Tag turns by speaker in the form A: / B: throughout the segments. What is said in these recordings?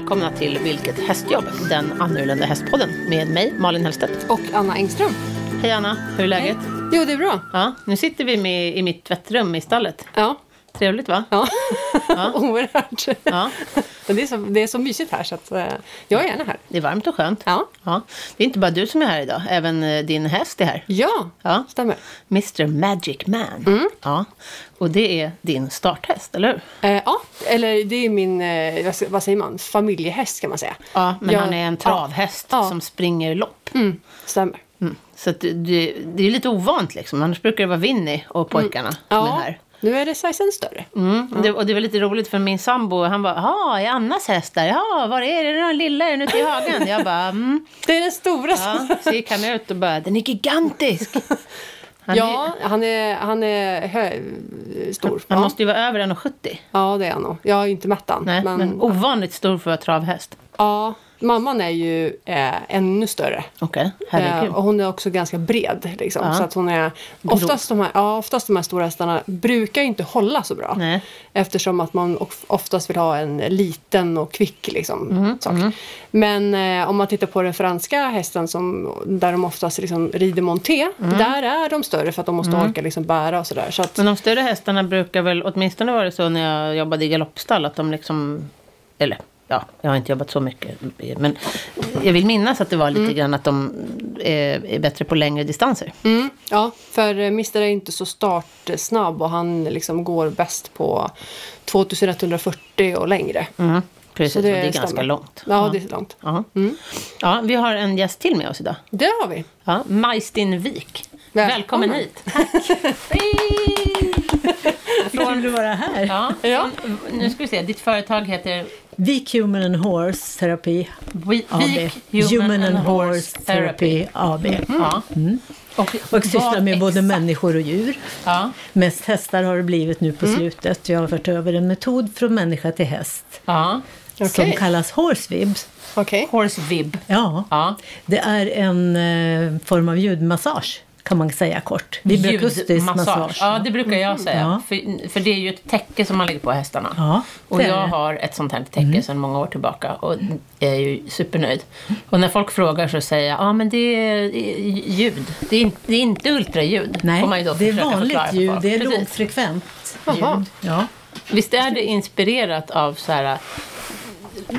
A: välkomna till Vilket hästjobb? Den annorlunda hästpodden med mig, Malin Hellstedt.
B: Och Anna Engström.
A: Hej Anna, hur är läget?
B: Jo, det är bra.
A: Ja, nu sitter vi med i mitt tvättrum i stallet.
B: Ja.
A: Trevligt va?
B: Ja,
A: Ja.
B: oerhört.
A: Ja,
B: det, är så, det är så mysigt här så att eh, jag är gärna här.
A: det är varmt och skönt.
B: Ja,
A: Ja, det är inte bara du som är här idag, även eh, din häst är här.
B: ja,
A: Ja,
B: stämmer.
A: Mr Magic Man. Ja, och det är din starthäst, eller hur?
B: Eh, ja, eller det är min, eh, vad, säger man, familjehäst kan man säga.
A: Ja, men
B: Jag-
A: han är en travhäst
B: Ja.
A: som springer lopp.
B: Mm, stämmer.
A: Mm. Så det, det är lite ovant liksom. Annars brukar det vara Winnie och pojkarna som är här.
B: Nu är det sizen större.
A: Mm. Det, och det var lite roligt för min sambo, han bara, jaha, är Annas häst där? Ja, var är det? Den lilla, är den ute i hagen? Jag bara, mm.
B: Det är den stora.
A: Ja, så gick han ut och bara, den är gigantisk. Han,
B: ja han är, han är hö, stor.
A: han
B: ja.
A: måste ju vara över 1,70.
B: ja, det är han nog. Jag har ju inte mätt han.
A: Nej,
B: men,
A: men, ovanligt stor för att vara travhäst.
B: ja, mamman är ju eh, ännu större.
A: Okej,
B: Eh,
A: herregud.
B: och hon är också ganska bred. Liksom,
A: Ja.
B: så att hon är, oftast, de här, ja, oftast de här stora hästarna brukar inte hålla så bra.
A: Nej.
B: Eftersom att man of- oftast vill ha en liten och kvick liksom,
A: Mhm,
B: sak. Men eh, om man tittar på den franska hästen som, där de oftast liksom rider monté.
A: Mm.
B: Där är de större för att de måste orka liksom bära och sådär. Så att,
A: Men de större hästarna brukar väl, åtminstone var det så när jag jobbade i galoppstall, att de liksom, eller ja, jag har inte jobbat så mycket. Men jag vill minnas att det var lite grann att de är, är bättre på längre distanser.
B: mm, ja, för eh, Mr är inte så startsnabb och han liksom går bäst på 2140 och längre.
A: Mm, precis,
B: Så
A: och det är
B: stämmer.
A: ganska långt.
B: Ja, det är långt.
A: Ja.
B: Mm.
A: ja, vi har en gäst till med oss idag.
B: Det har vi.
A: Ja, Majstin Wik. Välkommen,
B: Välkommen.
A: hit. Från,
C: Kul att vara här.
A: ja,
B: Ja.
A: från, nu ska vi se, ditt företag heter
C: Vik Human and Horse Therapy
A: Wik
C: AB.
A: Human, and Horse Therapy.
C: AB.
A: Ja. Och,
C: Och sysslar med både
A: exakt-
C: människor och djur.
A: Ja,
C: Mest hästar har det blivit nu på
A: Mm.
C: slutet. Jag har fört över en metod från människa till häst
A: ja.
C: som
B: Okej.
C: kallas horse vibs.
B: Okej.
A: Horse Vib.
C: Ja,
A: Ja.
C: det är en eh, form av ljudmassage kan man säga kort. Vibrakustisk massage.
A: Ja, det brukar jag säga.
C: Ja.
A: För, för det är ju ett täcke som man lägger på hästarna.
C: Ja,
A: Och jag.
C: Mm.
A: har ett sånt här täcke sedan många år tillbaka och är ju supernöjd. Och när folk frågar så säger jag, ja men det är ljud. Det är, inte- det är inte ultraljud.
C: Nej, det är vanligt ljud. Det är
A: Precis.
C: lågfrekvent ljud. Ja.
A: Visst är det inspirerat av så här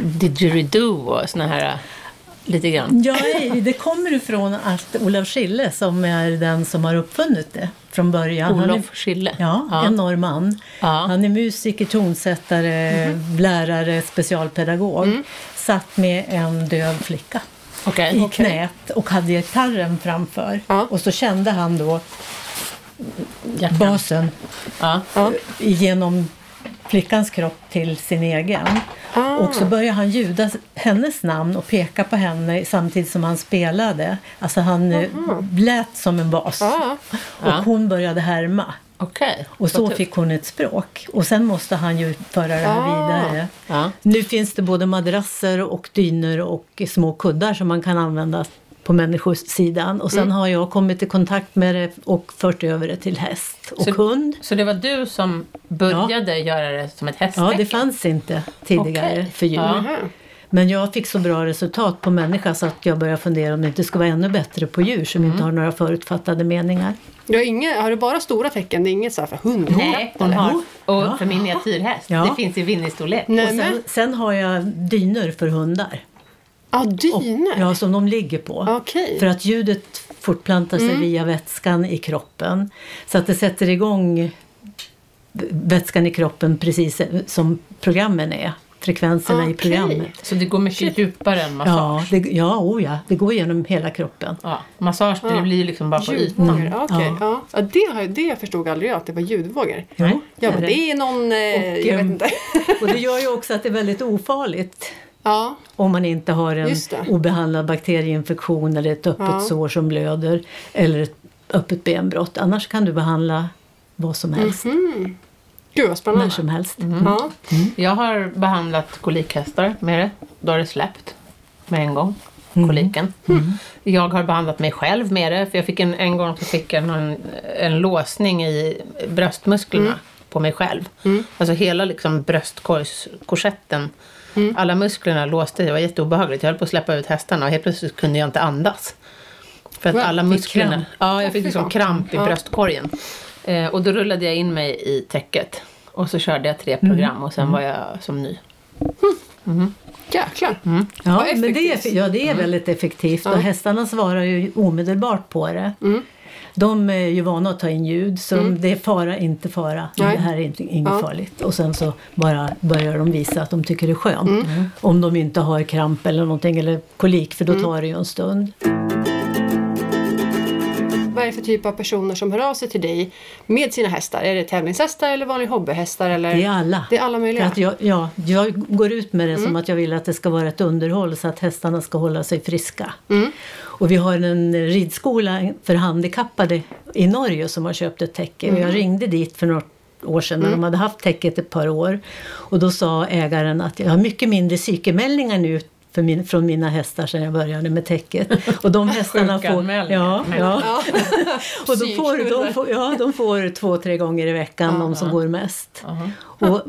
A: didgeridoo och såna här lite grann?
C: Ja, det kommer ifrån att Olof Schille som är den som har uppfunnit det från början. Han är-
A: Olof Schille.
C: Ja, en norrman.
A: Ja.
C: Han är musiker, tonsättare, lärare, specialpedagog. Satt med en döv flicka
A: Okej.
C: i knät och hade gitarren framför.
B: Ja.
C: Och så kände han då
A: Hjärtan.
C: basen
A: Ja.
B: Ja.
C: genom flickans kropp till sin egen.
B: Ah.
C: Och så började han ljuda hennes namn och peka på henne samtidigt som han spelade. Alltså han eh, lät som en bas.
B: Ja.
C: Och hon började härma.
A: Okej.
C: Och så
A: tufft.
C: fick hon ett språk. Och sen måste han ju föra det här
B: Ah.
C: vidare. Nu finns det både madrasser och dynor och små kuddar som man kan använda på människosidan. Och sen
A: Mm.
C: har jag kommit i kontakt med det och fört över det till häst och
A: Så-
C: hund.
A: Så det var du som började göra det som ett hästtäcke?
C: Ja, det fanns inte tidigare
A: Okej.
C: för djur.
A: Ja.
B: Aha.
C: Men jag fick så bra resultat på människa så att jag började fundera om det inte ska vara ännu bättre på djur som
A: Mm.
C: inte har några förutfattade meningar.
B: Du har, inga, har du bara stora tecken? Det är inget så här för hund?
A: Nej, hon har. Och
C: Ja.
A: för miniatyrhäst.
C: Ja.
A: Det finns i Winnie-storlek.
B: Nej,
C: och sen, sen har jag dynor för hundar.
B: Ja,
C: Och,
B: dynor?
C: ja, som de ligger på.
B: Okej.
C: För att ljudet fortplantar sig via vätskan i kroppen. Så att det sätter igång vätskan i kroppen precis som programmen är. Frekvenserna i
B: Okej.
C: programmet.
A: Så det går mycket djupare än
C: Ja,
A: massage?
C: det, ja, oh ja, det går genom hela kroppen.
A: Ja. Massage, det
B: Ja.
A: blir liksom bara på ytan.
B: Ljudvågor, okej.
C: Ja.
B: Ja. Ja, det, har, jag- det förstod aldrig jag, att det var ljudvågor. Ja,
C: det är
B: det är någon... Eh,
C: Och,
B: jag vet
C: ehm,
B: inte.
C: Och det gör ju också att det är väldigt ofarligt
B: ja,
C: om man inte har en obehandlad bakterieinfektion eller ett öppet
B: Ja.
C: sår som blöder eller ett öppet benbrott. Annars kan du behandla vad som helst,
B: Mhm. Gud vad spännande.
C: när som helst.
B: Ja.
A: Jag har behandlat kolikhästar med det. Då har det släppt med en gång. Koliken. Jag har behandlat mig själv med det. För jag fick en, en gång så fick jag en, en låsning i bröstmusklerna på mig själv. Alltså hela liksom bröstkorgskorsetten Alla musklerna låste, det var jätteobehagligt. Jag höll på att släppa ut hästarna och helt plötsligt kunde jag inte andas. För att alla musklerna...
C: kramp?
A: Ja, jag fick liksom kramp i
B: Ja.
A: bröstkorgen. Eh, och då rullade jag in mig i täcket. Och så körde jag tre program och sen var jag som ny.
B: Jäklar.
A: Mm.
C: Ja, men det är, ja, det är väldigt effektivt och hästarna svarar ju omedelbart på det.
B: Mm.
C: De är ju vana att ta in ljud så det är fara, inte fara.
B: Nej.
C: Det här är inte, inget
B: Ja.
C: farligt. Och sen så bara börjar de visa att de tycker det är skönt.
B: Mm.
C: Om de inte har kramp eller någonting eller kolik för då
B: Mm.
C: tar det ju en stund.
B: Vad är det för typ av personer som hör av sig till dig med sina hästar? Är det tävlingshästar eller vanliga hobbyhästar? Eller?
C: Det är alla.
B: Det är alla möjliga?
C: För att jag, ja, jag går ut med det
B: Mm.
C: som att jag vill att det ska vara ett underhåll så att hästarna ska hålla sig friska.
B: Mm.
C: Och vi har en ridskola för handikappade i Norge som har köpt ett täcke.
B: Mm.
C: jag ringde dit för något år sedan när de hade haft täcket ett par år. Och då sa ägaren att jag har mycket mindre psykemeldingar nu för min, från mina hästar sedan jag började med täcket. Och de hästarna får... Ja, ja.
B: Ja.
C: Och de får, de, får, ja, de får två, tre gånger i veckan, de som går mest. Och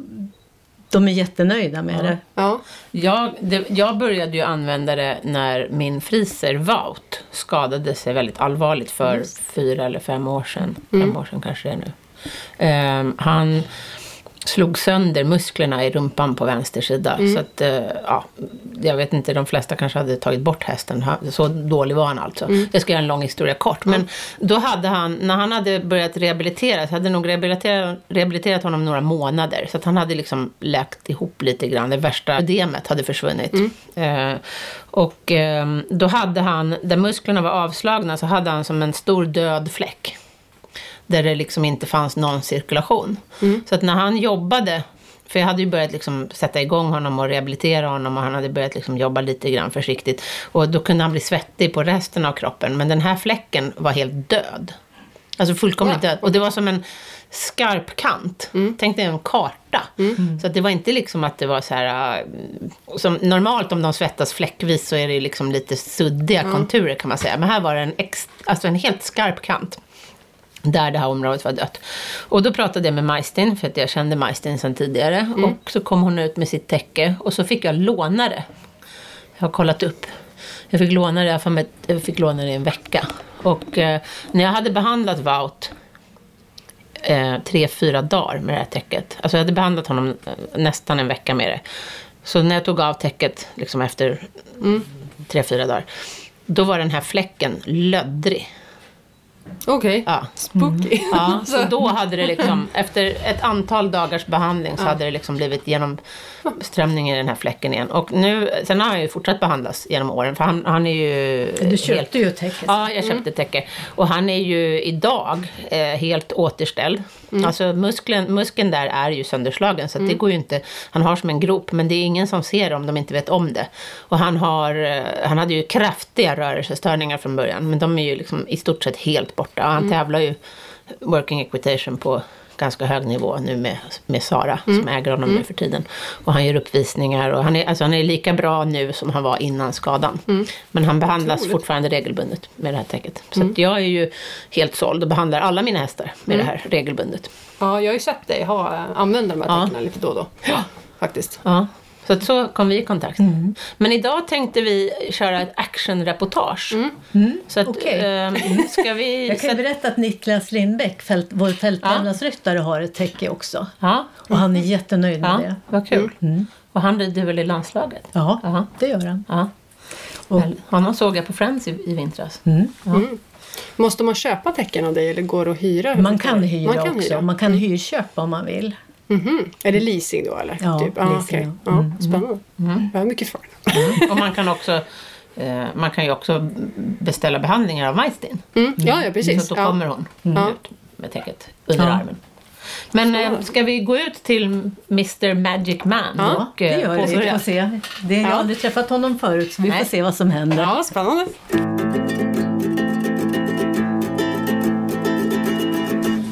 C: de är jättenöjda med det.
B: Ja.
A: Jag, det, jag började ju använda det när min friser Wout skadade sig väldigt allvarligt för fyra eller fem år sedan. Fem år sedan kanske det är nu. Ehm, han slog sönder musklerna i rumpan på vänster sida. Så att, eh, ja, jag vet inte, de flesta kanske hade tagit bort hästen. Så dålig var han alltså. Jag ska göra en lång historia kort. Men då hade han, när han hade börjat rehabiliteras, hade nog rehabiliterat, rehabiliterat honom några månader. Så att han hade liksom läkt ihop lite grann. Det värsta ödemet hade försvunnit. Eh, och eh, då hade han, där musklerna var avslagna, så hade han som en stor död fläck där det liksom inte fanns någon cirkulation. Så att när han jobbade, för jag hade ju börjat liksom sätta igång honom och rehabilitera honom och han hade börjat liksom jobba lite grann försiktigt. Och då kunde han bli svettig på resten av kroppen, men den här fläcken var helt död. Alltså fullkomligt
B: Wow.
A: död. Och det var som en skarp kant. Tänk dig en karta. Så att det var inte liksom att det var så här... äh, Som normalt om de svettas fläckvis så är det liksom lite suddiga konturer kan man säga. Men här var det en, ex, alltså en helt skarp kant. Där det här området var dött. Och då pratade jag med Majstin, för att jag kände Majstin sedan tidigare. Och så kom hon ut med sitt täcke och så fick jag låna det. Jag har kollat upp. Jag fick låna det, jag fick låna det i en vecka. Och eh, när jag hade behandlat Wout eh, tre, fyra dagar med det här täcket. Alltså jag hade behandlat honom eh, nästan en vecka med det. Så när jag tog av täcket liksom efter tre, fyra dagar. Då var den här fläcken löddrig.
B: Okej.
A: Ja.
B: Spooky.
A: Ja, så då hade det liksom, efter ett antal dagars behandling så hade det liksom blivit genomströmning i den här fläcken igen. Och nu, sen har han ju fortsatt behandlas genom åren för han, han är ju...
C: Du köpte ju täcket.
A: Ja, jag köpte täcke. Och han är ju idag eh, helt återställd. Alltså muskeln, muskeln där är ju sönderslagen så att det går ju inte. Han har som en grop men det är ingen som ser det om de inte vet om det. Och han, har, eh, han hade ju kraftiga rörelsestörningar från början men de är ju liksom i stort sett helt borta. Och han tävlar ju working equitation på ganska hög nivå nu med, med Sara som äger honom nu för tiden. Och han gör uppvisningar och han är, alltså han är lika bra nu som han var innan skadan. Men han behandlas fortfarande regelbundet med det här täcket. Så att jag är ju helt såld och behandlar alla mina hästar med det här regelbundet.
B: Ja, jag har ju sett dig ha, använda de här
A: Ja.
B: täckena lite då och då. Faktiskt.
A: Ja, så att så kom vi i kontakt. Men idag tänkte vi köra ett actionreportage. Så att,
C: Okej.
A: ehm, ska vi...
C: Jag kan
A: sätta-
C: berätta att Niklas Lindbäck, fält, vår fälttävlansryttare, har ett täcke också.
A: Ja,
C: Och han är jättenöjd med
A: ja
C: det.
A: vad kul. Och han rider väl i landslaget?
C: Ja,
A: Ja.
C: det gör han.
A: Ja.
C: Och-
A: Honom såg jag på Friends i, i vintras.
B: Måste man köpa täcken av dig eller går det att hyra?
C: Man kan hyra
B: man kan
C: också.
B: Hyra.
C: Man kan hyrköpa om man vill.
B: Mhm. Är det leasing då eller?
C: Ja,
B: typ.
C: leasing,
B: okej.
C: ja. Mm.
B: Spännande. Jag har mycket för
A: Och man kan också eh, man kan ju också beställa behandlingar av Majstin.
B: mm. Ja, ja precis.
A: Så då
B: ja.
A: kommer hon
B: Ja.
A: ut med täcket under
C: Ja.
A: armen. Men eh, ska vi gå ut till Mr Magic Man?
B: Ja,
A: och,
C: Det
A: eh,
C: gör det. Vi
A: påbörja?
C: får se. Det, jag har
B: Ja.
C: aldrig träffat honom förut så vi
A: Nej.
C: får se vad som händer.
B: Ja, spännande.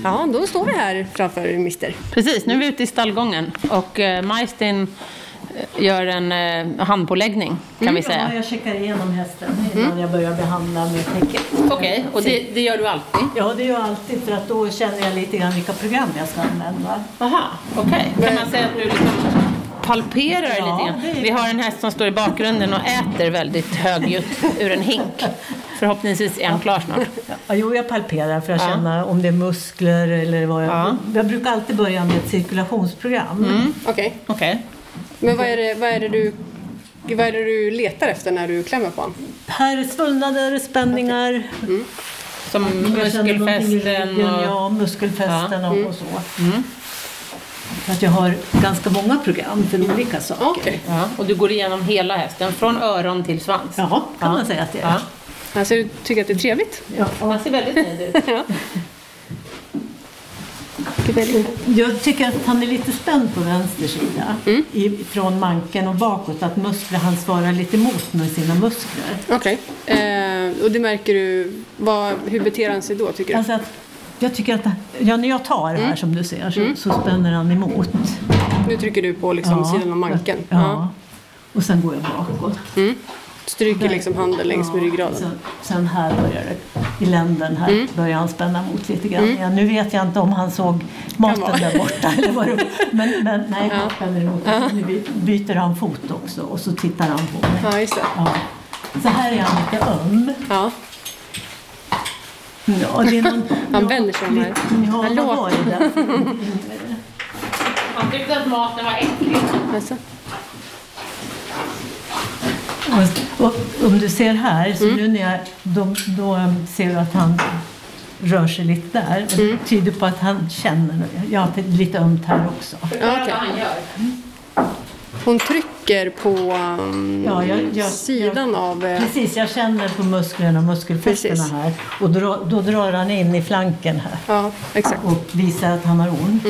B: Ja, då står vi här framför Mister.
A: Precis, nu är vi ute i stallgången och eh, Majstin eh, gör en eh, handpåläggning kan vi
C: Ja,
A: säga.
C: jag checkar igenom hästen innan jag börjar behandla med täcket.
A: Okej, och det, det gör du alltid?
C: Ja, det gör jag alltid för att då känner jag lite grann vilka program jag ska använda.
A: Aha, okej. Kan man säga att du liksom palperar
C: Ja,
A: lite grann. Vi har en häst som står i bakgrunden och äter väldigt högljutt ur en hink. Förhoppningsvis är han klar snart.
C: Ja, jo, jag palperar för att
A: Ja.
C: känna om det är muskler eller vad jag...
A: Ja.
C: Jag brukar alltid börja med ett cirkulationsprogram.
B: Okej.
A: Okej.
B: Men vad är, det, vad, är det du, vad är det du letar efter när du klämmer på honom?
C: Här är svullnader, spänningar.
A: Som
C: någonting i
A: muskelfästen och...
C: Ja, muskelfästen och, och så. För att jag har ganska många program för olika saker.
B: Okej.
A: Ja, och du går igenom hela hästen, från öron till svans.
C: Ja, kan
A: Ja.
C: man säga att det är.
A: Ja.
B: Alltså, du tycker att det är trevligt?
C: Ja.
A: Han ser väldigt nöjd ut.
C: Jag tycker att han är lite spänd på vänster sida. I, från manken och bakåt. Att muskler, han svarar lite emot med sina muskler.
B: Okej. Eh, och det märker du, vad, hur beter han sig då tycker du?
C: Alltså att, jag tycker att ja, när jag tar här som du ser så, så spänner han emot.
B: Nu trycker du på liksom sidan av manken.
C: Ja. Och sen går jag bakåt.
B: Stryker liksom handen längs med ryggraden.
C: Sen, sen här börjar det, i länden här börjar han spänna emot lite grann. igen. Nu vet jag inte om han såg maten där borta eller vad det. Men, men nej, han spänner emot. Nu by- byter han fot också och så tittar han på mig.
B: Ja, just.
C: Ja. Så här är han lite öm.
B: Ja.
C: Ja, det är någon,
B: Han vänder sig om här.
C: Ja,
B: Han
C: vad var det där?
A: Han tyckte att maten var äcklig.
B: Alltså.
C: Och, och om du ser här, så nu när jag, då, då ser du att han rör sig lite där. Och det tyder på att han känner, ja, det är lite ömt här också.
B: Ja, okej.
A: vad han gör.
B: Hon trycker på um,
C: Ja, jag- jag-
B: sidan av... Eh,
C: Precis, jag känner på musklerna och muskelfästena här. Och då, då drar han in i flanken här
B: ja, exakt.
C: och visar att han har ont.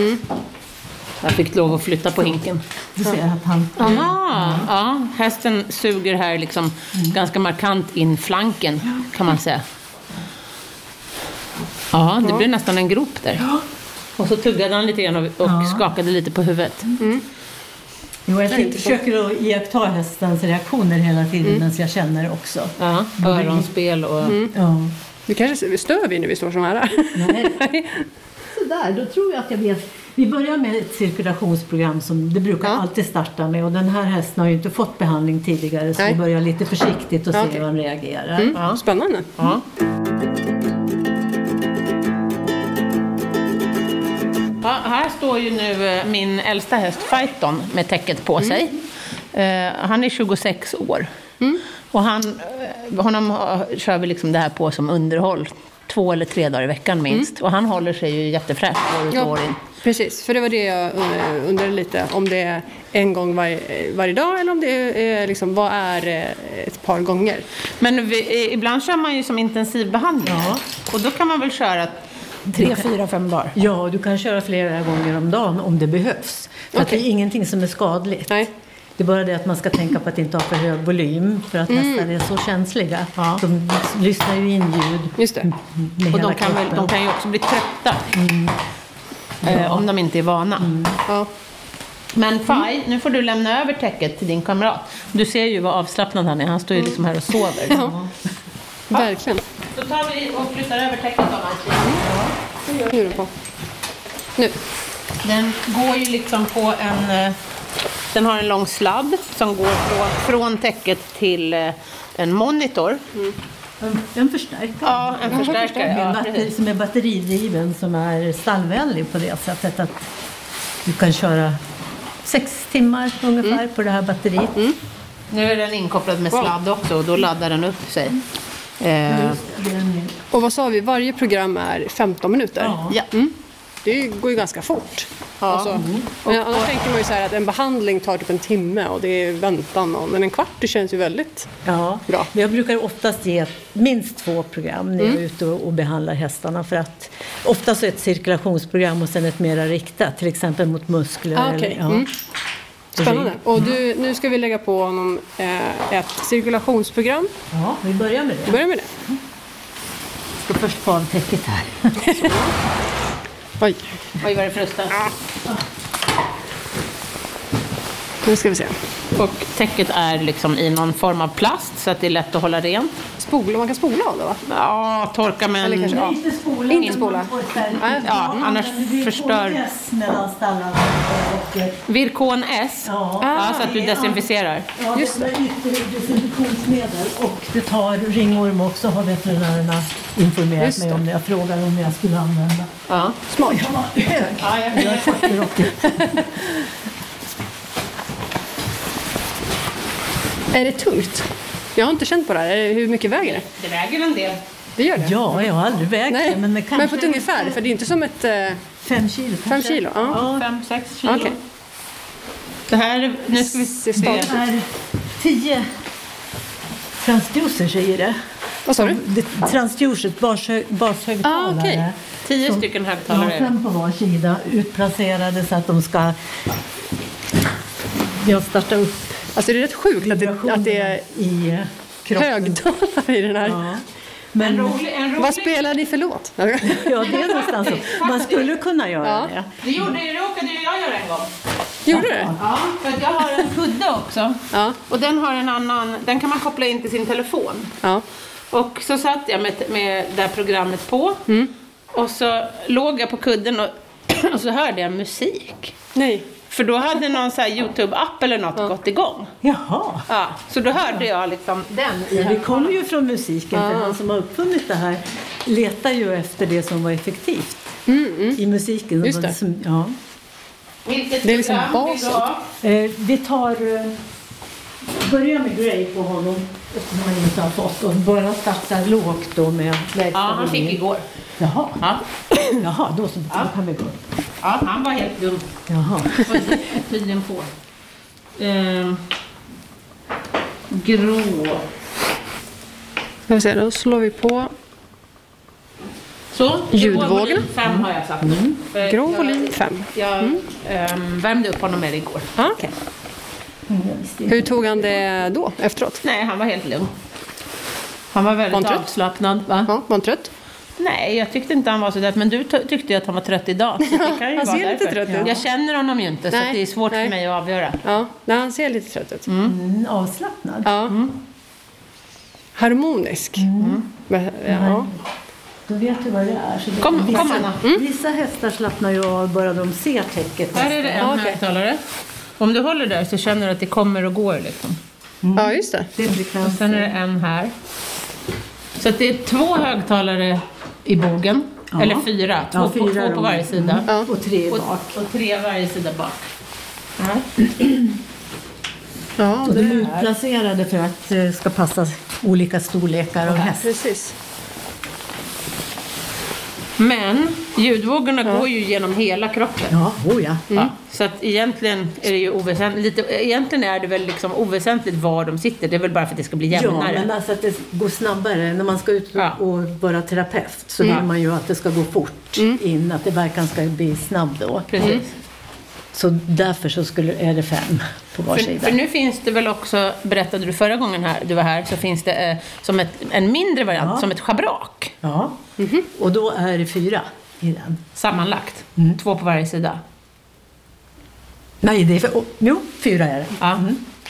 A: Jag fick lov att flytta på hinken.
C: Du ser att han...
A: Aha, ja. Hästen suger här liksom ganska markant in flanken kan man säga. Ja, det blir nästan en grop där. Och så tuggade han lite grann och, och
C: Ja.
A: skakade lite på huvudet.
C: Jo, jag försöker att iaktta hästens reaktioner hela tiden medan jag känner också.
A: Ja, öronspel och...
C: Ja.
B: Du kanske stör vi när vi står så nära?
C: Nej. Sådär, då tror jag att jag vet. Vi börjar med ett cirkulationsprogram som det brukar
B: Ja.
C: alltid starta med. Och den här hästen har ju inte fått behandling tidigare så
B: Nej.
C: vi börjar lite försiktigt och
B: Ja,
C: se
B: okej.
C: hur han reagerar.
B: Mm,
A: Ja.
B: Spännande.
A: Ja. Ja, här står ju nu eh, min äldsta häst Fighton med täcket på sig. Eh, han är 26 år. Och han, eh, honom kör vi liksom det här på som underhåll. Två eller tre dagar i veckan minst. Och han håller sig ju jättefräsch år ut och år in.
B: precis. För det var det jag undrade lite. Om det är en gång varje, varje dag eller om det är liksom, vad är ett par gånger?
A: Men vi, ibland kör man ju som intensivbehandling.
C: Ja.
A: Och då kan man väl köra tre, fyra, fem dagar.
C: Ja, du kan köra flera gånger om dagen om det behövs. För att det är ingenting som är skadligt.
B: Nej.
C: Det är bara det att man ska tänka på att inte ha för hög volym för att hästar är så känsliga. De lyssnar ju in ljud
A: Just det. Och de kan, väl, de kan ju också bli trötta. Eh, om de inte är vana.
B: Ja.
A: Men Faj, nu får du lämna över täcket till din kamrat. Du ser ju vad avslappnad han är. Han står ju liksom här och sover.
B: Ja. Verkligen.
A: Då tar vi och flyttar över täcket av hans
B: Nu är det på. Nu.
A: Den går ju liksom på en... eh, Den har en lång sladd som går på, från täcket till eh, en monitor.
C: En, en förstärkare.
A: Ja, en förstärkare.
C: En
A: Ja,
C: batteri, som är batteridriven som är stallvänlig på det sättet att du kan köra sex timmar ungefär på det här batteriet.
A: Nu är den inkopplad med sladd också och då laddar den upp sig. Eh,
B: Och vad sa vi? Varje program är 15 minuter?
C: Ja.
A: ja.
B: Det går ju ganska fort.
A: Ja.
B: Alltså, men annars tänker man ju så här att en behandling tar typ en timme och det är väntan. Och, men en kvart det känns ju väldigt...
C: Ja,
B: Bra.
C: Men jag brukar oftast ge minst två program när jag är ute och, och behandlar hästarna. För att oftast är ett cirkulationsprogram och sen ett mera riktat, till exempel mot muskler.
B: Ah, okej.
C: eller, ja.
B: Mm. Spännande. Och du, nu ska vi lägga på honom eh, ett cirkulationsprogram.
C: ja, vi börjar med
B: Vi
C: det.
B: börjar med det.
C: Jag ska först få av täcket här.
B: Oj,
A: Oj, vad det frustar.
B: nu ska vi se.
A: Och täcket är liksom i någon form av plast så att det är lätt att hålla rent.
B: Spola, man kan spola av det va?
A: Ja, torka med
B: Eller
A: en...
B: kanske-
A: Ja.
C: Inte spola.
B: Inte spola.
A: Ja, annars förstör-
C: eh,
A: Virkon S.
C: Ja.
A: Ja, så att du desinficerar.
C: Ja,
B: Just
C: det desinfektionsmedel och det tar ringorm också har veterinärerna informerat
B: Just
C: mig om när jag frågar om jag skulle använda.
A: Ja.
B: Smart.
C: Jag var hög.
A: Ja, jag
C: Jag är 40
B: Är det tungt? Jag har inte känt på det här. Hur mycket väger det?
A: Det väger en del.
B: Det gör det?
C: Ja, jag har aldrig vägt
B: Nej,
C: det. Men, det kanske
B: men på ett ungefär, för det är inte som ett... Eh,
C: Fem kilo
B: fem
C: kanske.
B: kilo? Ja.
C: Ja,
A: Fem, sex kilo.
B: Okej.
A: Det här, är- nu ska vi se.
C: det är tio transducers i det.
B: Vad sa du?
C: Transducers, bashö- bashögtalare.
B: Ah, okej.
A: Tio
C: Som-
A: stycken
C: Ja,
A: högtalare.
C: fem på var sida, utplacerade så att de ska jag starta upp
B: Alltså det är rätt sjukt att det, att det är
C: i eh,
B: högtalare i den här.
C: Ja.
A: En
C: Men
A: rolig, en rolig...
B: Vad spelar ni för låt?
C: ja, det är någonstans så. Man skulle kunna göra
B: Ja.
C: det.
A: Det, gjorde, det råkade jag göra en gång.
B: Gjorde du?
A: Ja, för att jag har en kudde också.
B: Ja.
A: Och den har en annan, den kan man koppla in till sin telefon.
B: ja.
A: Och så satt jag med, med det här programmet på. Och så låg jag på kudden och, och så hörde jag musik.
B: Nej.
A: För då hade någon så här Youtube-app eller något gått igång.
C: Jaha.
A: Ja, så då hörde jag liksom den
C: Ja, det
A: högtalaren.
C: kommer ju från musiken, för han som har uppfunnit det här letar ju efter det som var effektivt i musiken.
B: Just det.
C: Som- Ja.
A: Vilket
B: Det är liksom basen.
C: Eh, vi tar... Eh, börjar med Grey på honom, eftersom han inte har fått. Och bara starta lågt då med lägsta
A: Ja, han fick igår.
C: Jaha,
A: Ja.
C: Jaha då, så, då kan vi gå.
A: Ja, han var helt dum.
C: Jaha.
A: Tydligen på. Ehm, grå.
B: Ska vi se, då slår vi på.
A: Så, volym Fem har jag satt. För
B: Grå volym 5.
A: Jag ehm, värmde upp honom med det igår.
B: Ah, okay. Hur tog han det då, efteråt?
A: Nej, han var helt lugn. Han var väldigt
B: Var
A: avslappnad. Va?
B: Ja, var han trött?
A: Nej, jag tyckte inte han var så trött. Men du tyckte ju att han var trött idag. Så det kan ju
B: han
A: vara
B: ser lite
A: därför.
B: trött ut.
A: Jag känner honom ju inte, så
B: Nej,
A: att det är svårt
B: nej.
A: för mig att avgöra.
B: Ja, nej, han ser lite trött ut.
C: Mm, avslappnad.
B: Ja. Harmonisk. Men, Ja.
C: Då vet du vad det är. Så det,
A: Kom-
C: vissa,
A: kom, Anna.
C: vissa hästar slappnar ju av bara de ser täcket.
A: Här är det en
B: okej.
A: högtalare. Om du håller där så känner du att det kommer och går. Liksom.
B: ja, just det.
C: Det är
A: Och sen är det en här. Så att det är två högtalare i bogen.
C: Ja.
A: Eller fyra. Två,
C: Ja,
A: på,
C: fyra
A: två
C: då.
A: på varje sida.
B: Ja.
C: Och tre
A: Och,
C: bak.
A: och tre varje sida bak. Ja.
B: Ja,
C: Och de är
B: det
C: utplacerade för att det ska passa olika storlekar av häst.
B: Precis.
A: Men ljudvågorna går ju genom hela kroppen.
C: Ja, oh ja.
A: Ja, så att egentligen är det ju oväsentligt. Lite, egentligen är det väl liksom oväsentligt var de sitter. Det är väl bara för att det ska bli
C: Ja,
A: jämnare.
C: men alltså att det går snabbare. När man ska ut
A: Ja.
C: och vara terapeut så vill man ju att det ska gå fort in, att det verkligen ska bli snabb då.
A: Precis.
C: Så därför så skulle, är det fem på var
A: För,
C: sida.
A: för nu finns det väl också, berättade du förra gången här, du var här, så finns det eh, som ett, en mindre variant,
C: Ja.
A: som ett schabrak.
C: Ja, och då är det fyra i den.
A: Sammanlagt. Två på varje sida.
C: Nej, det är för, oh, jo, fyra är det.
A: Ja.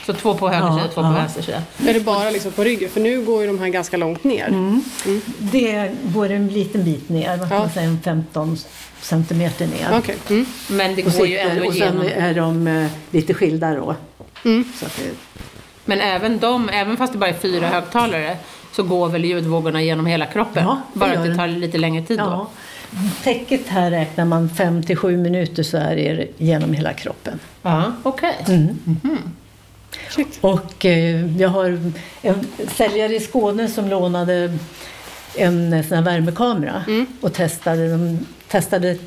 A: Så två på höger
C: Ja,
A: sida, två på
C: ja.
A: vänster sida.
B: Är det bara liksom på ryggen? För nu går ju de här ganska långt ner.
C: Det går en liten bit ner, vad
B: Ja.
C: man säga, en 15 centimeter ner.
B: Okej. Mm.
A: Men det
C: Och,
A: går ju
C: sitter,
A: ändå
C: och sen
A: igenom.
C: är de eh, lite skilda då. Att det,
A: Men även de, även fast det bara är fyra högtalare, så går väl ljudvågorna genom hela kroppen.
C: Ja,
A: bara att det tar lite längre tid
C: ja.
A: då.
C: Täcket här räknar man 5 till 7 minuter så är det genom hela kroppen.
A: Ja, okej.
B: Shit.
C: Och eh, jag har en säljare i Skåne som lånade en eh, sån här värmekamera och testade, de testade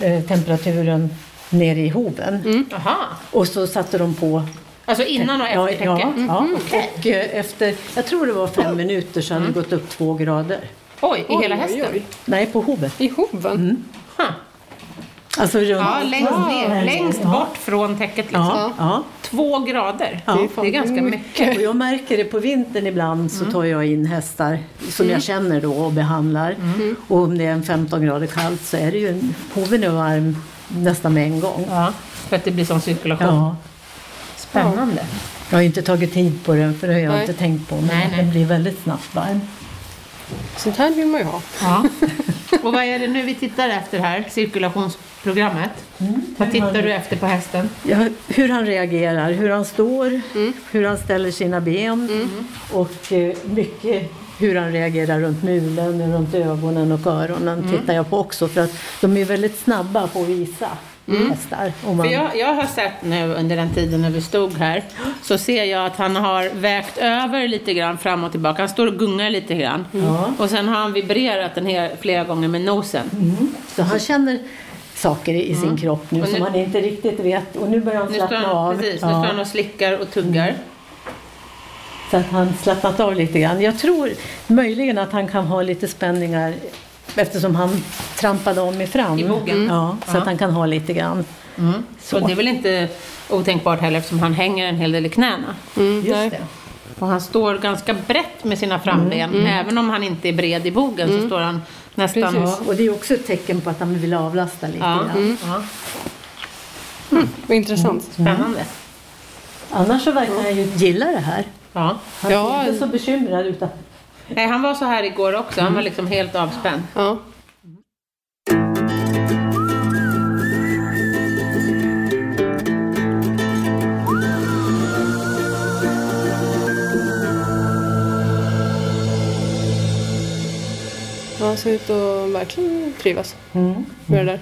C: eh, temperaturen nere i hoven.
A: Jaha.
C: Och så satte de på
A: Alltså innan och efter täcket?
C: ja, ja.
A: Mhm,
C: Och eh, efter, jag tror det var fem minuter så hade det gått upp två grader.
A: Oj, i
B: Oj,
A: hela
B: oj,
A: hästen?
B: oj.
C: Nej, på hovet.
B: I hoven?
A: Huh.
C: Alltså runt.
A: Ja, längst ner.
C: Ja.
A: Längst bort från täcket liksom.
C: Ja, ja.
A: Två grader.
C: Ja.
A: Det, är, det är ganska mycket.
C: Och jag märker det på vintern ibland så tar jag in hästar som
A: Mm.
C: jag känner då och behandlar. Och om det är en 15 grader kallt så är det ju en, är varm nästan med en gång.
A: Ja, för att det blir sån cirkulation.
C: Ja.
A: Spännande.
C: Jag har inte tagit tid på det, för det har jag
B: Nej.
C: inte tänkt på. Men
A: Nej, nej.
C: den blir väldigt snabbt varm.
B: Sånt här vill man ju ha.
A: Ja. Och vad är det nu vi tittar efter här? Cirkulationsprogrammet. Vad tittar du efter på hästen?
C: Ja, hur han reagerar, hur han står, hur han ställer sina ben och eh, mycket hur han reagerar runt mulen, runt ögonen och öronen tittar jag på också för att de är väldigt snabba på att visa hästar. Om man,
A: För jag, jag har sett nu under den tiden när vi stod här, så ser jag att han har vägt över lite grann fram och tillbaka. Han står och gungar lite grann. Och sen har han vibrerat den här flera gånger med nosen.
C: Mm. Så han känner saker i sin kropp nu,
A: Och nu-
C: som han inte riktigt vet och nu börjar han
A: Nu
C: slappna
A: han,
C: av.
A: precis, nu
C: Ja.
A: står han och slickar och tuggar.
C: Så att han slappnat av lite grann. Jag tror möjligen att han kan ha lite spänningar eftersom han trampade om i fram.
A: I bogen.
C: Ja, så att han kan ha lite grann.
A: Mm. Så
C: Så.
A: det är väl inte otänkbart heller eftersom han hänger en hel del i knäna.
B: Mm,
C: Just
B: nej.
C: det.
A: Och han står ganska brett med sina framben. Även om han inte är bred i bogen så står han nästan...
B: Precis.
C: Ja, och det är också ett tecken på att han vill avlasta lite
A: Ja.
C: grann.
A: Ja.
B: Vad intressant.
A: Spännande.
C: Annars så verkar han ju gilla det här.
A: Ja.
C: Han
B: Ja.
C: är inte så bekymrad utan
A: Nej, han var så här igår också. Han var liksom helt avspänd.
B: Ja. Ja, han ser ut att verkligen trivas
C: Mm.
B: med det där.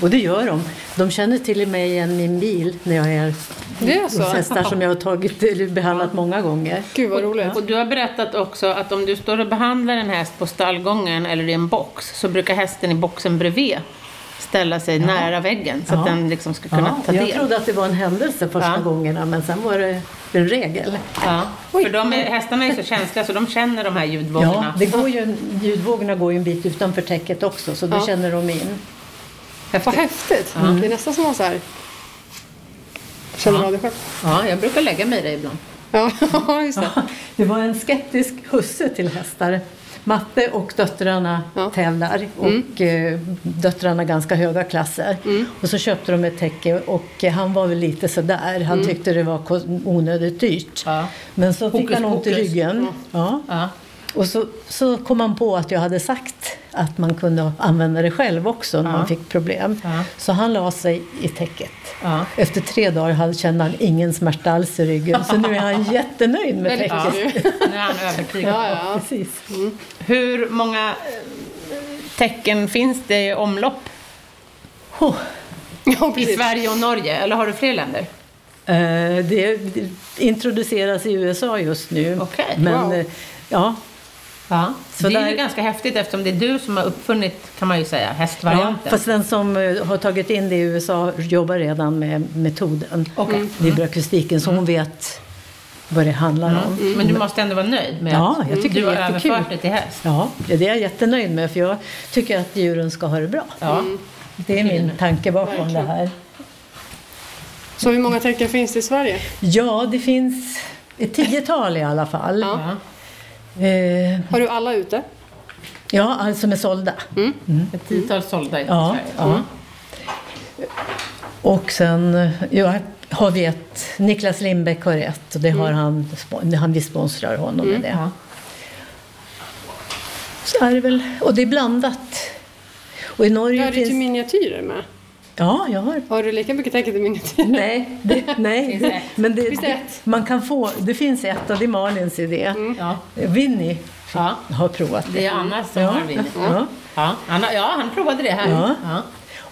C: Och det gör de. De känner till och med igen min bil när jag är
B: Det är så?
C: hos hästar som jag har tagit, eller behandlat många gånger.
B: Gud vad roligt.
A: Och du har berättat också att om du står och behandlar en häst på stallgången eller i en box så brukar hästen i boxen bredvid ställa sig nära väggen så att
C: Ja.
A: den liksom ska kunna
C: Ja,
A: ta
C: jag
A: del.
C: trodde att det var en händelse första
A: Ja.
C: gångerna men sen var det en regel.
A: Ja. För de är, hästarna är så känsliga så de känner de här
C: Ja,
A: ljudvågorna.
C: det går ju, ljudvågorna går ju en bit utanför täcket också så då
B: Ja.
C: känner de in.
B: Vad häftigt. Det är nästan som att så här... Känner du av det själv?
A: Ja, jag brukar lägga mig i det ibland.
B: Ja, just det.
C: Det var en skeptisk husse till hästar. Matte och döttrarna
B: Ja.
C: tävlar och eh, döttrarna ganska höga klasser. Och så köpte de ett täcke och eh, han var väl lite sådär. Han tyckte det var onödigt dyrt.
A: Ja.
C: Men så fick
A: Hokus
C: han ont i ryggen. Ja.
A: Ja.
C: Och så, så kom han på att jag hade sagt att man kunde använda det själv också när
A: Ja.
C: man fick problem.
A: Ja.
C: Så han la sig i täcket.
A: Ja.
C: Efter tre dagar kände han ingen smärta alls i ryggen. Så nu är han jättenöjd med täcket.
A: Nu är han övertygad.
C: Precis.
A: Hur många eh, tecken finns det i omlopp
C: Oh.
A: i. Sverige och Norge? Eller har du fler länder?
C: Eh, det, introduceras i USA just nu.
A: Okej,
C: Men
B: wow.
C: eh, ja,
A: Ja.
C: Så
A: det är
C: där-
A: ju ganska häftigt eftersom det är du som har uppfunnit, kan man ju säga,
C: ja,
A: hästvarianten.
C: fast den som eh, har tagit in det i USA jobbar redan med metoden.
A: Okej. Mm.
C: Vibroakustiken, så hon vet vad det handlar om.
A: Men du måste ändå vara nöjd med
C: Ja,
A: att
C: jag tycker
A: du har
C: är jättekul.
A: överfört det till häst.
C: Ja, det är jag jättenöjd med för jag tycker att djuren ska ha det bra.
A: Ja.
C: Det är min tanke bakom
B: Verkligen.
C: det här.
B: Så hur många tecken finns det i Sverige?
C: Ja, det finns ett tiotal i alla fall.
A: Ja.
C: Eh,
B: Har du alla ute?
C: ja, alltså som är sålda.
A: Ett tiotal sålda i
C: Ja,
A: Sverige.
C: ja. Och sen ja, har vi ett, Niklas Lindbäck har ett och det har han, spo- han vi sponsrar honom med det.
A: Ja.
C: Så är det väl, och det är blandat. Och i Norge
B: Ja, det är
C: finns...
B: till miniatyrer med.
C: Ja, jag har
B: Har du lika mycket miniatyrer?
C: Nej, det, nej.
A: Finns det ett?
C: men det,
B: Finns det ett?
C: man kan få, det finns ett och det är Malins idé.
A: Ja.
C: Winnie
A: Ja.
C: har provat
A: Det är Anna som
C: Ja.
A: har vinnit.
C: Ja.
A: Ja. Anna, ja, han provade det här.
C: Ja.
A: Ja.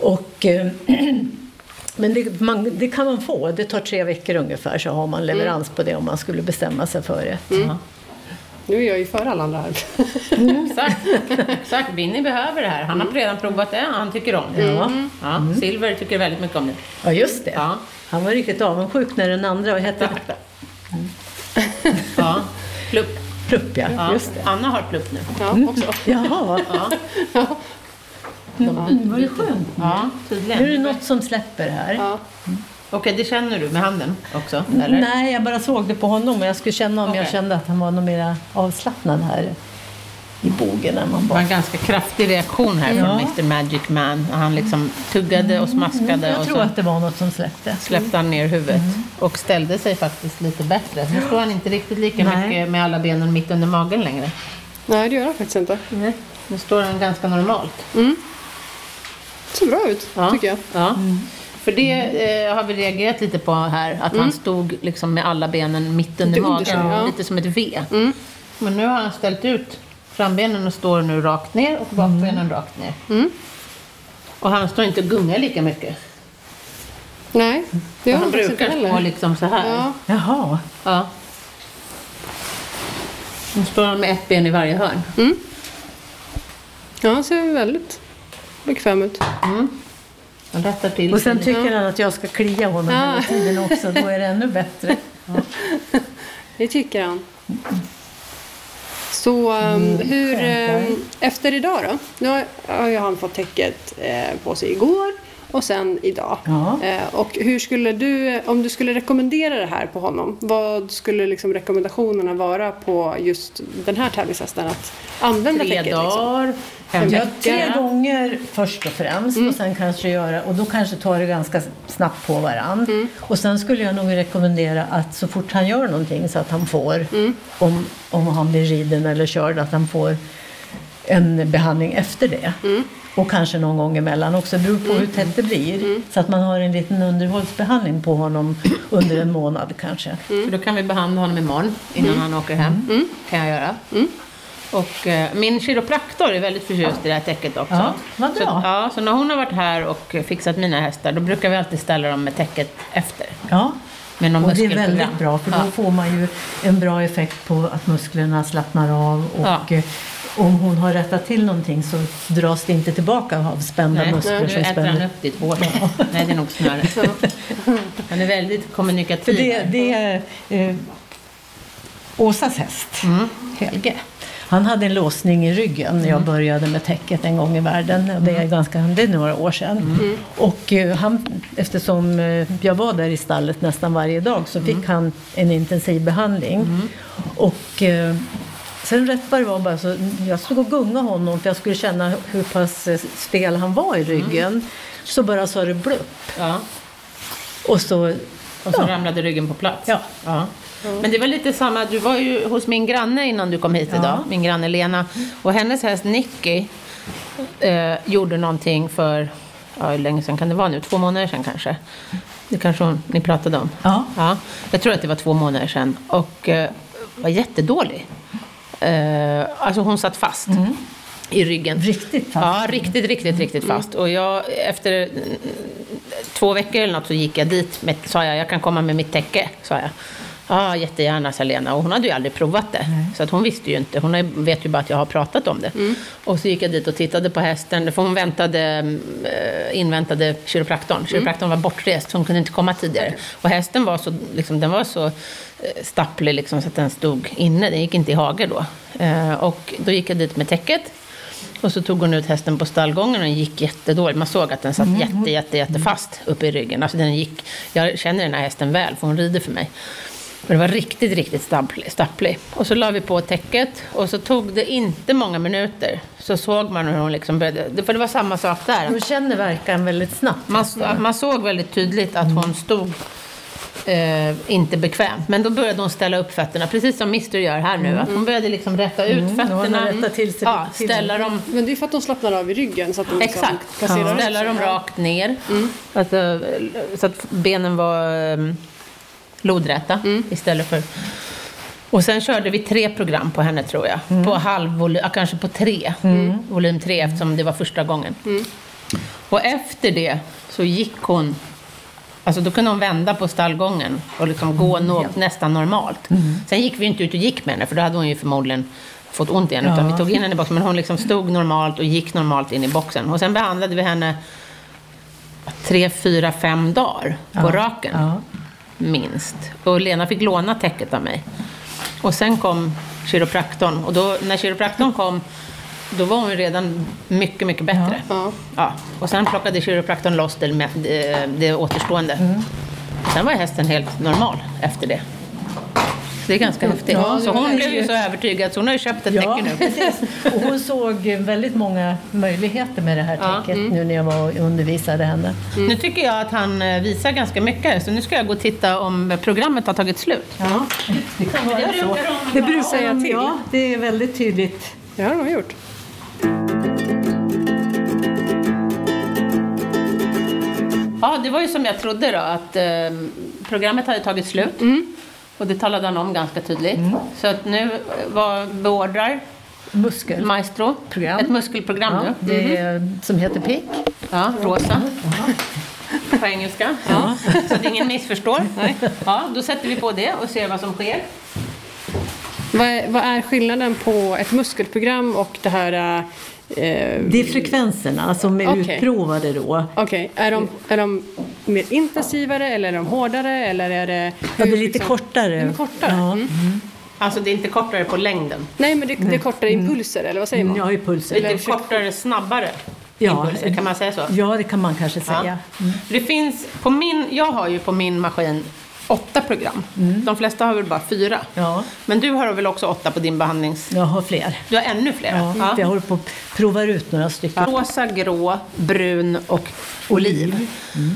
C: Och, eh, men det, man, det kan man få. Det tar tre veckor ungefär så har man leverans på det om man skulle bestämma sig för det.
A: Ja.
B: Nu är jag ju för alla andra här.
A: Exakt. Exakt. Winnie behöver det här. Han har redan provat det. Han tycker om det.
C: Ja.
A: Ja. Silver tycker väldigt mycket om det.
C: Ja, just det.
A: Ja.
C: Han var riktigt avundsjuk när den andra, vad hette det?
A: Ja. Plupp.
C: Plupp, ja.
A: Ja.
C: Just det.
A: Anna har plupp nu.
B: Ja, också.
C: Jaha,
A: Ja.
C: mm, vad det skönt.
A: Ja,
C: Nu är det
A: tydligen.
C: något som släpper här.
B: Ja.
A: Okej, det känner du med handen också? Eller?
C: Nej, jag bara såg det på honom och jag skulle känna om jag
A: Okej.
C: kände att han var något mer avslappnad här. i bogen när man
A: Det var
C: bara...
A: en ganska kraftig reaktion här från Mr Magic Man. Han liksom tuggade och smaskade
C: Jag
A: och
C: tror
A: så
C: att det var något som släppte.
A: släppte han ner huvudet och ställde sig faktiskt lite bättre. Nu står han inte riktigt lika
C: Nej.
A: mycket med alla benen mitt under magen längre.
B: Nej, det gör han faktiskt inte.
A: Nu står han ganska normalt.
B: ser bra ut,
A: Ja.
B: tycker jag.
A: Ja. För det eh, har vi reagerat lite på här, att han stod liksom med alla benen mitt under
B: Lite
A: magen,
B: ja.
A: lite som ett V. Men nu har han ställt ut frambenen och står nu rakt ner och bakbenen rakt ner. Och han står inte och gungar lika mycket.
B: Nej, det gör
A: han
B: han faktiskt inte
A: brukar stå
B: heller.
A: liksom så här.
B: Ja,
C: Jaha.
A: Ja. Nu står han med ett ben i varje hörn.
B: ja, han ser väldigt bekväm ut.
A: Han rättar till
C: Och sen tycker han att jag ska klia honom
B: Ja.
C: hela tiden också. Då är det ännu bättre.
B: Det tycker han. Så um, hur, um, efter idag då? Nu har, har ju han fått täcket eh, på sig igår och sen idag.
C: Ja.
B: Eh, och hur skulle du, om du skulle rekommendera det här på honom, vad skulle liksom rekommendationerna vara på just den här tävlingshästen att använda
A: Tre
B: täcket? Liksom?
A: dagar, fem
C: Ja,
A: veckor.
C: tre gånger först och främst och sen kanske göra, och då kanske tar det ganska snabbt på varann. Och sen skulle jag nog rekommendera att så fort han gör någonting så att han får, om, om han blir riden eller körd, att han får en behandling efter det. Och kanske någon gång emellan också, det beror på hur tätt det blir. Så att man har en liten underhållsbehandling på honom under en månad kanske.
A: För då kan vi behandla honom imorgon innan han åker hem. kan jag göra. Och eh, min kiropraktor är väldigt förtjust i det här täcket också.
C: Ja, vad bra.
A: Så, ja, så när hon har varit här och fixat mina hästar, då brukar vi alltid ställa dem med täcket efter.
C: Ja.
A: Med någon
C: Och det är väldigt bra för då
A: Ja.
C: får man ju en bra effekt på att musklerna slappnar av och
A: Ja.
C: Om hon har rättat till någonting så dras det inte tillbaka av spända
A: Nej,
C: muskler
A: nu äter han upp ditt hår. Nej, det är nog snöret. Han är väldigt
C: För
A: kommunikativ.
C: det, det är eh, Åsas häst,
A: Mm.
C: Helge. Han hade en låsning i ryggen när jag
A: Mm.
C: började med täcket en gång i världen. och Det är, ganska, det är några år sedan.
A: Mm.
C: Och eh, han, eftersom eh, jag var där i stallet nästan varje dag så
A: Mm.
C: fick han en intensiv behandling. Och eh, sen rätt vad det var bara så, jag stod och gungade honom för jag skulle känna hur pass eh, stel han var i ryggen. Så bara sa det blupp.
A: Ja.
C: Och så,
A: Och så
C: Ja.
A: ramlade ryggen på plats.
C: Ja.
A: Ja. Men det var lite samma, du var ju hos min granne innan du kom hit idag, min granne Lena. Och hennes häst Nicky eh, gjorde någonting för, ja hur länge sedan kan det vara nu? Två månader sedan kanske? Det kanske hon, ni pratade om?
C: ja.
A: Ja, jag tror att det var två månader sedan. Och eh, var jättedålig. Eh, alltså hon satt fast i ryggen.
C: Riktigt fast.
A: Ja, riktigt, riktigt, riktigt fast. Och jag, efter mm, två veckor eller något så gick jag dit, med, sa jag, jag kan komma med mitt täcke, sa jag. Ja, jättegärna, sa Lena. Och hon hade ju aldrig provat det. Så att hon visste ju inte. Hon vet ju bara att jag har pratat om det. Och så gick jag dit och tittade på hästen. För hon väntade, eh, inväntade kiropraktorn. Kiropraktorn var bortrest, så hon kunde inte komma tidigare. Och hästen var så, liksom, den var så eh, stapplig liksom, så att den stod inne. Den gick inte i hage då. Eh, och då gick jag dit med täcket. Och så tog hon ut hästen på stallgången och den gick jättedåligt. Man såg att den satt jätte, jätte, jätte fast uppe i ryggen. Alltså den gick, jag känner den här hästen väl, för hon rider för mig. Och det var riktigt, riktigt stapplig. stapplig. Och så la vi på täcket och så tog det inte många minuter. Så såg man hur hon liksom började, för det var samma sak där.
C: Hon känner verkan väldigt snabbt.
A: Man, man såg väldigt tydligt att hon stod eh, inte bekvämt. Men då började hon ställa upp fötterna, precis som Mister gör här nu. Att hon började liksom rätta ut
C: Mm, hon
A: fötterna.
C: rättat till sig
A: ja, ställa dem
B: Men det är för att de slappnar av i ryggen så att de liksom
A: Exakt.
B: ut
A: Ställa dem rakt ner. Alltså, så att benen var lodräta istället för... Och sen körde vi tre program på henne tror jag. På halvvolym, ja, kanske på tre. Volym tre eftersom det var första gången. Och efter det så gick hon Alltså då kunde hon vända på stallgången och liksom gå nå- nästan normalt. Sen gick vi inte ut och gick med henne, för då hade hon ju förmodligen fått ont igen. Utan
C: Ja.
A: vi tog in henne i boxen, men hon liksom stod normalt och gick normalt in i boxen. Och sen behandlade vi henne tre, fyra, fem dagar på raken.
C: Ja.
A: Minst. Och Lena fick låna täcket av mig. Och sen kom kiropraktorn. Och då, när kiropraktorn kom, då var hon redan mycket, mycket bättre.
B: Ja.
A: Ja, och sen plockade kiropraktorn loss det, det, det återstående. Sen var hästen helt normal efter det. Det är ganska häftigt.
C: Ja,
A: så hon
C: det
A: blev ju så övertygad så hon har ju köpt ett
C: Ja,
A: täcke nu.
C: precis. Och hon såg väldigt många möjligheter med det här
A: Ja.
C: täcket nu när jag var och undervisade henne.
A: Nu tycker jag att han eh, visar ganska mycket så nu ska jag gå och titta om programmet har tagit slut.
C: Ja, det kan vara så. Det brukar
B: Säga
C: de,
B: till.
C: ja, det är väldigt tydligt.
B: Det har de gjort.
A: Ja, det var ju som jag trodde då att eh, programmet hade tagit slut. Och det talade han om ganska tydligt. Så att nu eh, var beordrar
C: Muskel.
A: Maestro
C: Program.
A: ett muskelprogram
C: Ja,
A: nu.
C: det är, som heter PIK.
A: Ja, rosa. På engelska. Ja. Så att ingen missförstår. Ja, då sätter vi på det och ser vad som sker.
B: Vad är, vad är skillnaden på ett muskelprogram och det här... eh,
C: Det är frekvenserna som är
B: Okej.
C: utprovade då.
B: Okej, är, de, är de mer intensivare eller är de hårdare eller är det...
C: Ja, det är
B: hur,
C: lite
B: liksom-
C: kortare.
B: Är kortare?
C: Ja.
B: Mm.
A: Alltså det är inte kortare på längden.
B: Nej, men det, det är kortare impulser eller vad säger man?
C: Ja, i pulser.
A: Lite kortare, snabbare
C: Ja.
A: impulser. Kan man säga så?
C: Ja, det kan man kanske
A: Ja.
C: säga.
A: Det finns på min, jag har ju på min maskin åtta program. De flesta har väl bara fyra.
C: Ja,
A: Men du har väl också åtta på din behandlings...
C: jag har fler.
A: Du har ännu fler?
C: Ja,
A: Ja.
C: Jag håller på att prova ut några stycken.
A: Rosa, grå, brun och oliv.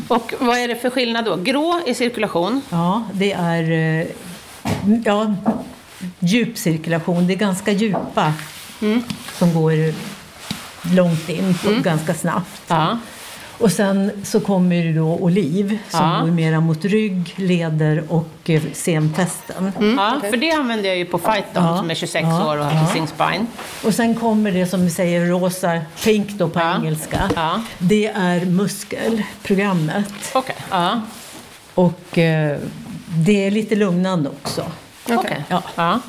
A: Och vad är det för skillnad då? Grå i cirkulation.
C: Ja, det är eh, ja, djup cirkulation. Det är ganska djupa som går långt in och ganska snabbt.
A: Ja.
C: Och sen så kommer det då oliv som
A: Ja.
C: går mera mot rygg, leder och eh, senfästen.
A: ja, för det använder jag ju på Fighton
C: Ja.
A: som är 26
C: Ja.
A: år och har
C: Ja.
A: spine.
C: Och sen kommer det som vi säger rosa, pink då på
A: Ja.
C: engelska.
A: Ja.
C: Det är muskelprogrammet.
A: Okej. Ja.
C: Och eh, det är lite lugnande också.
A: Okej.
C: Ja.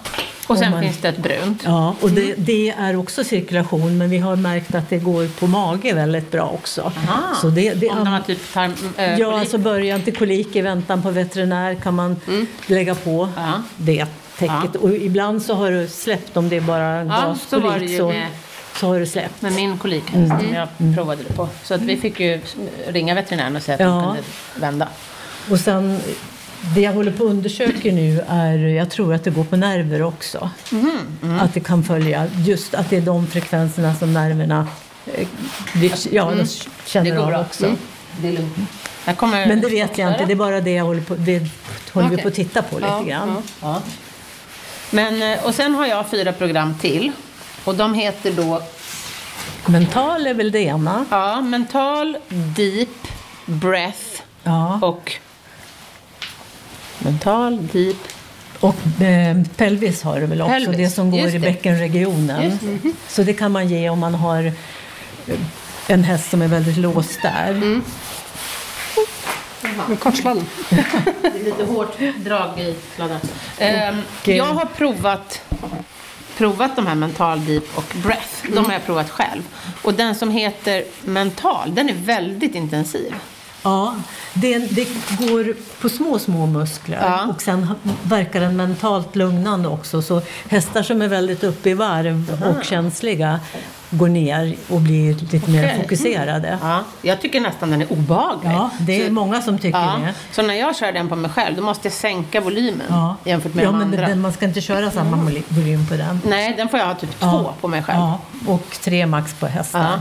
A: Ja. Och sen
C: man-
A: finns det ett brunt.
C: Ja, och det, det är också cirkulation men vi har märkt att det går på mage väldigt bra också.
A: Aha.
C: Så det, det,
A: Om har typ tarm, äh,
C: ja,
A: kolik.
C: alltså början till kolik i väntan på veterinär kan man lägga på
A: Ja.
C: det täcket. Och ibland så har du släppt om det är bara
A: Ja,
C: gaskolik
A: ju
C: så, har du släppt.
A: Med min kolikhäst som jag provade det på. Så att vi fick ju ringa veterinären och säga att
C: Ja.
A: de kunde vända.
C: Och sen det jag håller på att undersöka nu är, jag tror att det går på nerver också.
A: Mm,
C: Att det kan följa, just att det är de frekvenserna som nerverna eh, blir, ja, känner
A: Mm. Går
C: av också.
A: Mm. Det är lugnt.
C: Men det vet jag inte, det är bara det jag håller på, det håller vi
B: Okej.
C: på att titta på lite
B: Ja,
C: grann.
A: Ja. Men, eh, och sen har jag fyra program till. Och de heter då
C: Mental är väl det ena.
A: ja, Mental, Deep, Breath
C: Ja.
A: och Mental, Deep.
C: Och eh, pelvis har du väl också,
A: Pelvis,
C: det som går
A: just
C: i
A: det.
C: bäckenregionen.
A: Det.
C: Så det kan man ge om man har eh, en häst som är väldigt låst där.
A: Mm.
B: Med kortsladden.
A: Det är lite hårt drag i sladden. Ehm,
C: eh,
A: jag har provat, provat de här Mental, Deep och Breath. De har jag provat själv. Och den som heter Mental, den är väldigt intensiv.
C: Ja, det, det går på små, små muskler
A: Ja.
C: och sen verkar den mentalt lugnande också. Så hästar som är väldigt uppe i varv och känsliga går ner och blir lite mer
A: Okej.
C: fokuserade.
A: Ja, jag tycker nästan den är obehaglig.
C: Ja, det är
A: Så-
C: många som tycker
A: Ja,
C: det.
A: så när jag kör den på mig själv, då måste jag sänka volymen
C: Ja,
A: jämfört med
C: ja
A: de
C: men
A: andra.
C: den, man ska inte köra samma voly- volym på den.
A: Nej, den får jag ha typ
C: Ja.
A: två på mig själv.
C: Ja, och tre max på hästar.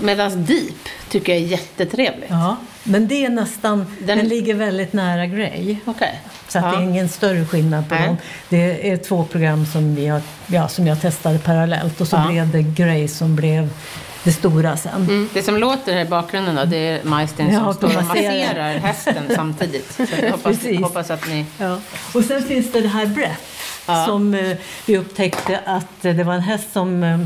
A: Medan Deep tycker jag är jättetrevligt.
C: Ja, men det är nästan, den,
A: Den-
C: ligger väldigt nära Grey.
A: Okej.
C: Så att
A: ja.
C: det är ingen större skillnad på
A: Nej.
C: dem. Det är två program som, vi har, ja, som jag testade parallellt och så
A: Ja.
C: blev det Grey som blev det stora sen.
A: Mm. Det som låter här i bakgrunden då, det är Majsten
C: Ja,
A: som står och
C: masserar.
A: hästen samtidigt. Så jag hoppas, hoppas att ni...
C: Ja. Och sen finns det det här Breath
A: Ja.
C: som eh, vi upptäckte att det var en häst som eh,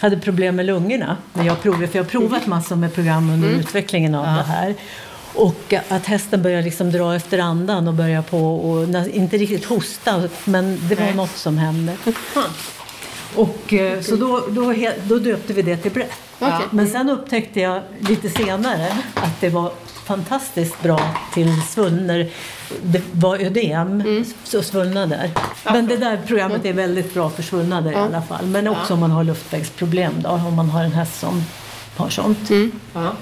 C: hade problem med lungorna när jag provade, för jag har provat massor med program under utvecklingen av det här. Och att hästen börjar liksom dra efter andan och börja på och inte riktigt hosta, men det var
A: Nej.
C: något som hände. Och, eh, så då, då, då döpte vi det till Breath. Men sen upptäckte jag lite senare att det var fantastiskt bra till svullnor. Det var ödem, så svullnader. Men det där programmet är väldigt bra för svullnader i alla fall. Men också om man har luftvägsproblem då, om man har en häst som har sånt.
A: Ja.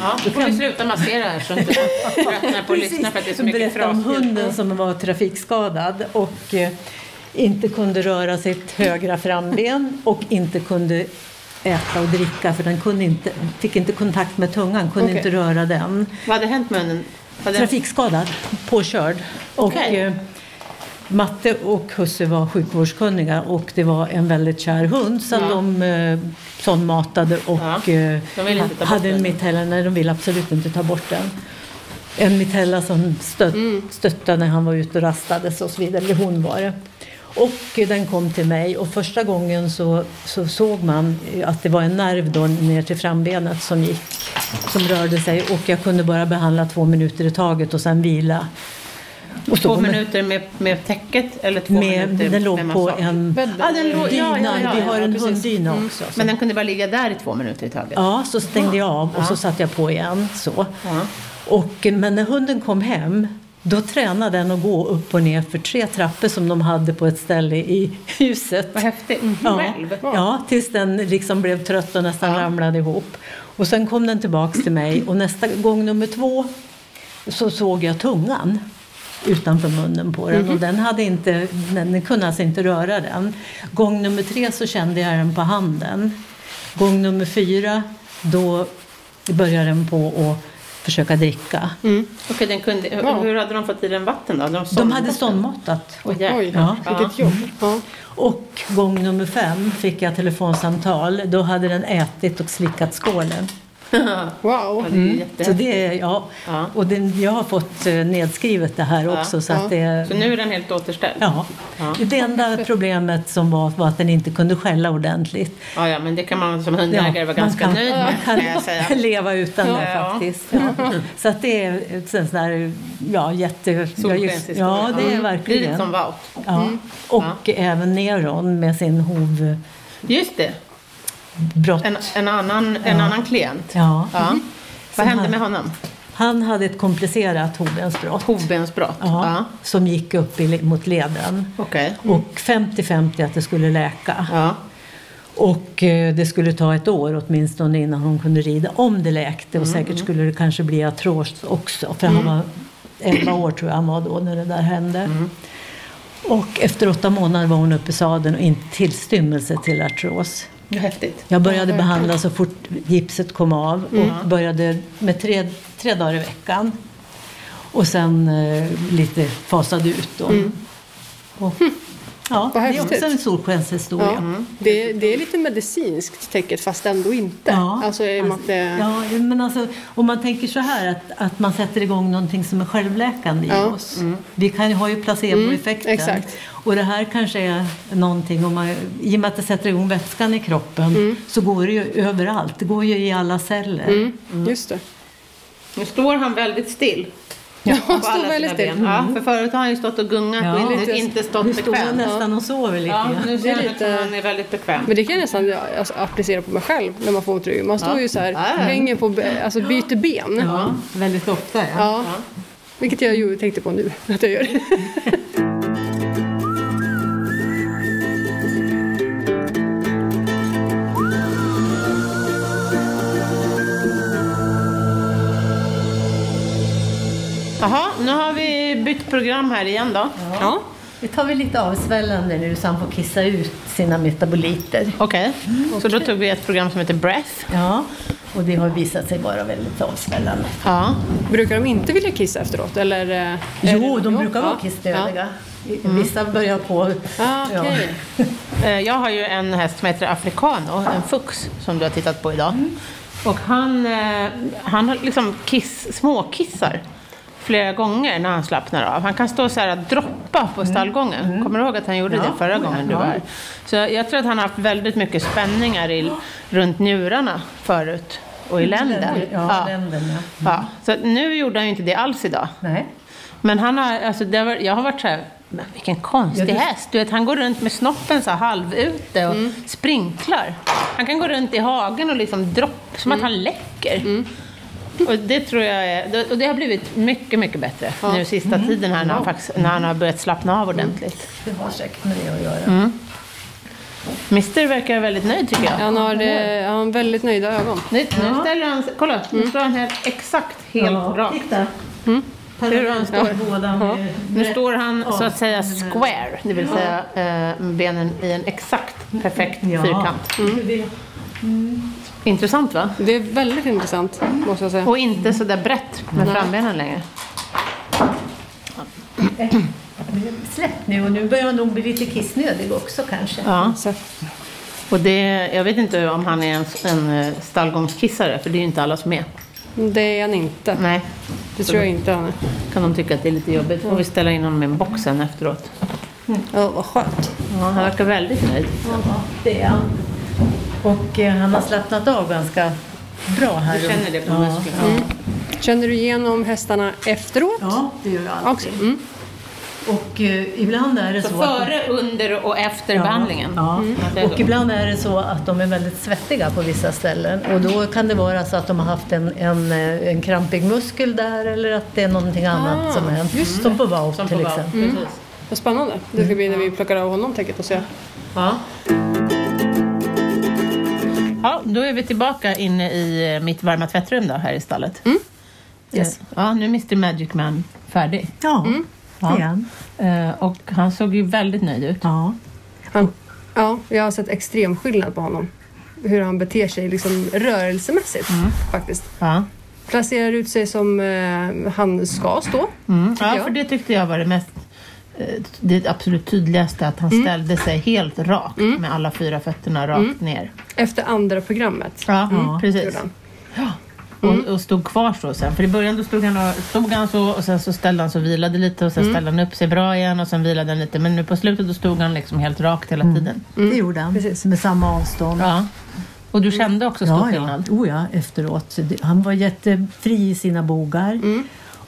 A: Ja, då får vi sluta massera här så inte tröttnar på att lyssna för att det är så mycket
C: berätta om hunden som var trafikskadad och eh, inte kunde röra sitt högra framben och inte kunde äta och dricka för den kunde inte, fick inte kontakt med tungan, kunde
B: Okej.
C: inte röra den.
A: Vad hade hänt med? Hade
C: Trafikskadad, påkörd. Och, eh, Matte och husse var sjukvårdskunniga och det var en väldigt kär hund så
A: Ja.
C: de eh, sondmatade och
A: Ja.
C: eh,
A: De
C: hade en mitella. Nej, de ville absolut inte ta bort den. En mitella som stött,
A: Mm.
C: stöttade när han var ute och rastades och så vidare. Hon var det. Och den kom till mig och första gången så, så såg man att det var en nerv då ner till frambenet som gick, som rörde sig och jag kunde bara behandla två minuter i taget och sen vila. Och
A: Två
C: så-
A: minuter med, med täcket eller två
C: med,
A: minuter
C: den låg på en
B: Bädden.
A: Ja, den låg, ja,
C: dyna.
A: ja, ja,
C: Vi har
A: ja,
C: en hunddyna
A: Mm.
C: också.
A: Men den kunde bara ligga där i två minuter i taget?
C: Ja, så stängde jag av och så satte jag på igen. Så.
A: Ja.
C: Och, men när hunden kom hem då tränade den att gå upp och ner för tre trappor som de hade på ett ställe i huset.
A: Vad häftigt.
C: Ja,
A: Själv?
C: ja, tills den liksom blev trött och nästan
A: Ja.
C: ramlade ihop. Och sen kom den tillbaks till mig och nästa gång nummer två så såg jag tungan utanför munnen på den och den, hade inte, den kunde alltså inte röra den. Gång nummer tre så kände jag den på handen. Gång nummer fyra då började den på att försöka dricka.
A: Okej, den kunde, hur-
B: Ja.
A: hur hade de fått i den vatten då? Hade de,
C: De hade
A: sondmatat?
B: Oj,
C: Ja.
B: vilket jobb. Ja.
C: Och gång nummer fem fick jag telefonsamtal. Då hade den ätit och slickat skålen.
B: Wow.
A: det är
C: Så det är, ja.
A: Ja.
C: Och den, jag har fått eh, nedskrivet det här
A: Ja.
C: också. Så
B: Ja.
C: att det,
A: Så nu är den helt återställd?
C: ja.
A: Ja.
C: Det enda problemet som var, var att den inte kunde skälla ordentligt.
A: Ja, ja, men det kan man som hundägare vara ganska
C: man
A: nöjd
C: kan,
A: med,
C: man
A: kan säga.
C: kan leva utan det faktiskt. Ja. Så att det är ett sånt där, ja, jätte...
A: Solskenshistoria.
C: ja, det är
A: Mm.
C: verkligen.
A: Lite som Wout.
C: Ja. Och även Neron med sin hovbrott.
A: Just det, en, en, annan, en annan klient.
C: Ja.
A: Ja. Vad
C: Som
A: hände
C: han-
A: med honom?
C: Han hade ett komplicerat hovbensbrott.
A: Hovbensbrott?
C: Ja, Som gick upp i, mot leden.
A: Okej.
C: Och 50-50 att det skulle läka.
A: Ja.
C: Och eh, det skulle ta ett år åtminstone innan hon kunde rida. Om det läkte.
A: Mm,
C: Och säkert skulle det kanske bli artros också. För han var 11 år tror jag han var då när det där hände.
A: Mm.
C: Och efter åtta månader var hon uppe i sadeln och inte tillstymmelse till artros.
A: Häftigt.
C: Jag började behandla så fort gipset kom av och började med tre, tre dagar i veckan. Och sen eh, lite fasade ut då. Och, ja,
B: Vad
C: det är också en solskenshistoria.
B: Ja. Det, det är lite medicinskt täcket fast ändå inte.
C: Ja,
B: alltså, i att det,
C: Ja, men alltså, om man tänker så här att, att man sätter igång någonting som är självläkande i
B: Ja.
C: oss. Vi kan ju ha ju placeboeffekten.
B: Mm, exakt.
C: Och det här kanske är någonting, om man, i och med att det sätter igång vätskan i kroppen så går det ju överallt. Det går ju i alla celler.
B: mm, Just det.
A: Nu står han väldigt still.
B: Ja, han står väldigt
A: sina
B: still.
A: ben. Ja, för förut har han ju stått och gungat
C: Ja.
A: och inte, inte stått
C: Du står
A: bekvämt.
C: nästan och sover lite
A: Ja, nu ser
B: lite-
A: han är väldigt bekväm.
B: Men det kan jag nästan alltså, applicera på mig själv när man får ont i ryggen. Man står
A: Ja.
B: ju så här,
A: Ja,
B: hänger på, alltså byter ben.
C: Ja, väldigt ofta ja.
B: Ja. Vilket jag ju tänkte på nu att jag gör.
A: vi bytt program här igen då.
B: Ja.
C: Vi tar väl lite avsvällande nu så han får kissa ut sina metaboliter.
A: Okej, så då tog vi ett program som heter Breath.
C: Ja, och det har visat sig vara väldigt avsvällande.
A: Ja.
B: Brukar de inte vilja kissa efteråt? Eller, eh,
C: Jo, de brukar vara
B: ja.
C: kissnödiga. Vissa börjar på...
B: Ja,
C: Ja.
B: okej.
A: Eh, Jag har ju en häst som heter Africano, en fux, som du har tittat på idag. Och han, eh, han har liksom kiss, småkissar flera gånger när han slappnar av. Han kan stå så här och droppa på stallgången. Kommer du ihåg att han gjorde
C: Ja,
A: det förra
C: ja,
A: gången du
C: ja.
A: var här? Så jag tror att han har haft väldigt mycket spänningar i, runt njurarna förut. Och i länden.
C: Ja, länden ja.
A: Ja, så att nu gjorde han ju inte det alls idag.
C: Nej.
A: Men han har, alltså det har, varit- jag har varit så här, men vilken konstig
C: Ja, du-
A: häst. Du vet, han går runt med snoppen så här halvute och
B: Mm.
A: sprinklar. Han kan gå runt i hagen och liksom droppa, som att
B: Mm.
A: han läcker. Och det tror jag är, och det har blivit mycket, mycket bättre nu sista
B: Mm.
A: tiden här när han, faktiskt, när han har börjat slappna av ordentligt.
C: Det har säkert med det att göra.
A: Mr verkar väldigt nöjd tycker jag.
B: Han har, eh, han har väldigt nöjda ögon.
A: Nu, nu ställer han sig, kolla, nu står han helt exakt helt rak.
C: Titta.
B: Mm.
A: Hur han står.
C: Båda med,
A: Nu står han så att säga square, det vill säga eh, benen i en exakt perfekt
C: Ja.
A: fyrkant.
C: Mm.
A: Intressant va?
B: Det är väldigt intressant, måste jag säga.
A: Och inte så där brett med frambenen längre.
C: Släpp nu och nu börjar han nog bli lite kissnödig också kanske.
A: Ja.
B: Så,
A: Och det, jag vet inte om han är en, en eh, stallgångskissare, för det är ju inte alla som är.
B: det är han inte.
A: Nej,
B: Det tror jag inte han är.
A: kan de tycka att det är lite jobbigt. Får vi ställa in honom i en box sen efteråt.
B: Ja, vad skönt.
A: Ja, han verkar väldigt nöjd.
C: Ja, det är han. Och eh, han har slappnat av ganska bra här.
A: Du känner det på
C: ja.
A: musklerna?
B: Känner du igenom hästarna efteråt?
C: Ja, det gör jag alltid.
B: Också. Mm.
C: Och eh, ibland är det så,
A: Så
C: att...
A: före, under och efter
C: Ja,
A: behandlingen?
C: Ja.
A: Mm.
C: Och ibland är det så att de är väldigt svettiga på vissa ställen. Och då kan det vara så att de har haft en, en, eh, en krampig muskel där eller att det är någonting annat
B: Ah,
C: som hänt.
B: just
C: Som på
A: Som
C: till
A: på
C: exempel.
A: Precis.
B: Vad spännande. Det ska bli när vi plockar av honom täcket och se.
A: Ja. Ja, då är vi tillbaka inne i eh, mitt varma tvättrum då, här i stallet.
B: Yes.
A: Eh, Ja, nu är Mr Magic Man färdig.
C: Ja,
A: Ja.
C: är han.
A: Eh, Och han såg ju väldigt nöjd ut.
C: Ja.
B: Han, ja, jag har sett extrem skillnad på honom. Hur han beter sig liksom rörelsemässigt faktiskt.
A: Ja.
B: Placerar ut sig som eh, han ska stå.
A: Mm. ja, för det tyckte jag var det mest det absolut tydligaste, att han ställde sig helt rakt med alla fyra fötterna rakt ner.
B: Efter andra programmet.
A: Ja,
C: Ja.
A: precis.
B: gjorde han.
A: Och, och stod kvar så sen. För i början då stod han, och, stod han så och sen så ställde han sig och vilade lite och sen ställde han upp sig bra igen och sen vilade han lite. Men nu på slutet då stod han liksom helt rakt hela tiden.
C: Det gjorde han.
B: Precis.
C: Med samma avstånd.
A: Ja. Och du kände också stor
C: Ja, ja.
A: skillnad?
C: Oh, ja, efteråt. Han var jättefri i sina bogar.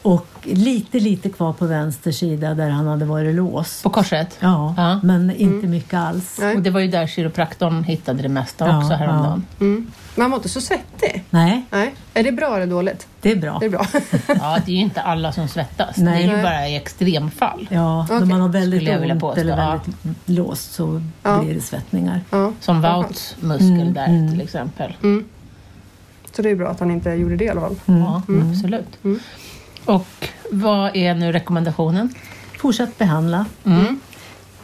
C: Och lite, lite kvar på vänster sida där han hade varit låst.
A: På korset?
C: Ja,
A: Ja.
C: men inte mycket alls.
B: Nej.
A: Och det var ju där kiropraktorn hittade det mesta
C: Ja,
A: också häromdagen.
B: Mm. Men han var inte så svettig.
C: Nej,
B: Nej. Är det bra eller dåligt?
C: det är bra.
B: Det är bra.
A: Ja. det är ju inte alla som svettas.
C: Nej.
A: Det är ju bara i extremfall.
C: Ja,
B: Okej.
C: när man har väldigt ont eller
A: ja.
C: väldigt låst så
B: Ja.
C: blir det svettningar.
B: ja.
A: Som Wouts muskel
C: Mm,
A: där
C: mm.
A: till exempel.
B: Så det är bra att han inte gjorde det i alla fall.
A: Ja, absolut.
B: Mm.
A: Och vad är nu rekommendationen?
C: Fortsätt behandla.
A: Mm.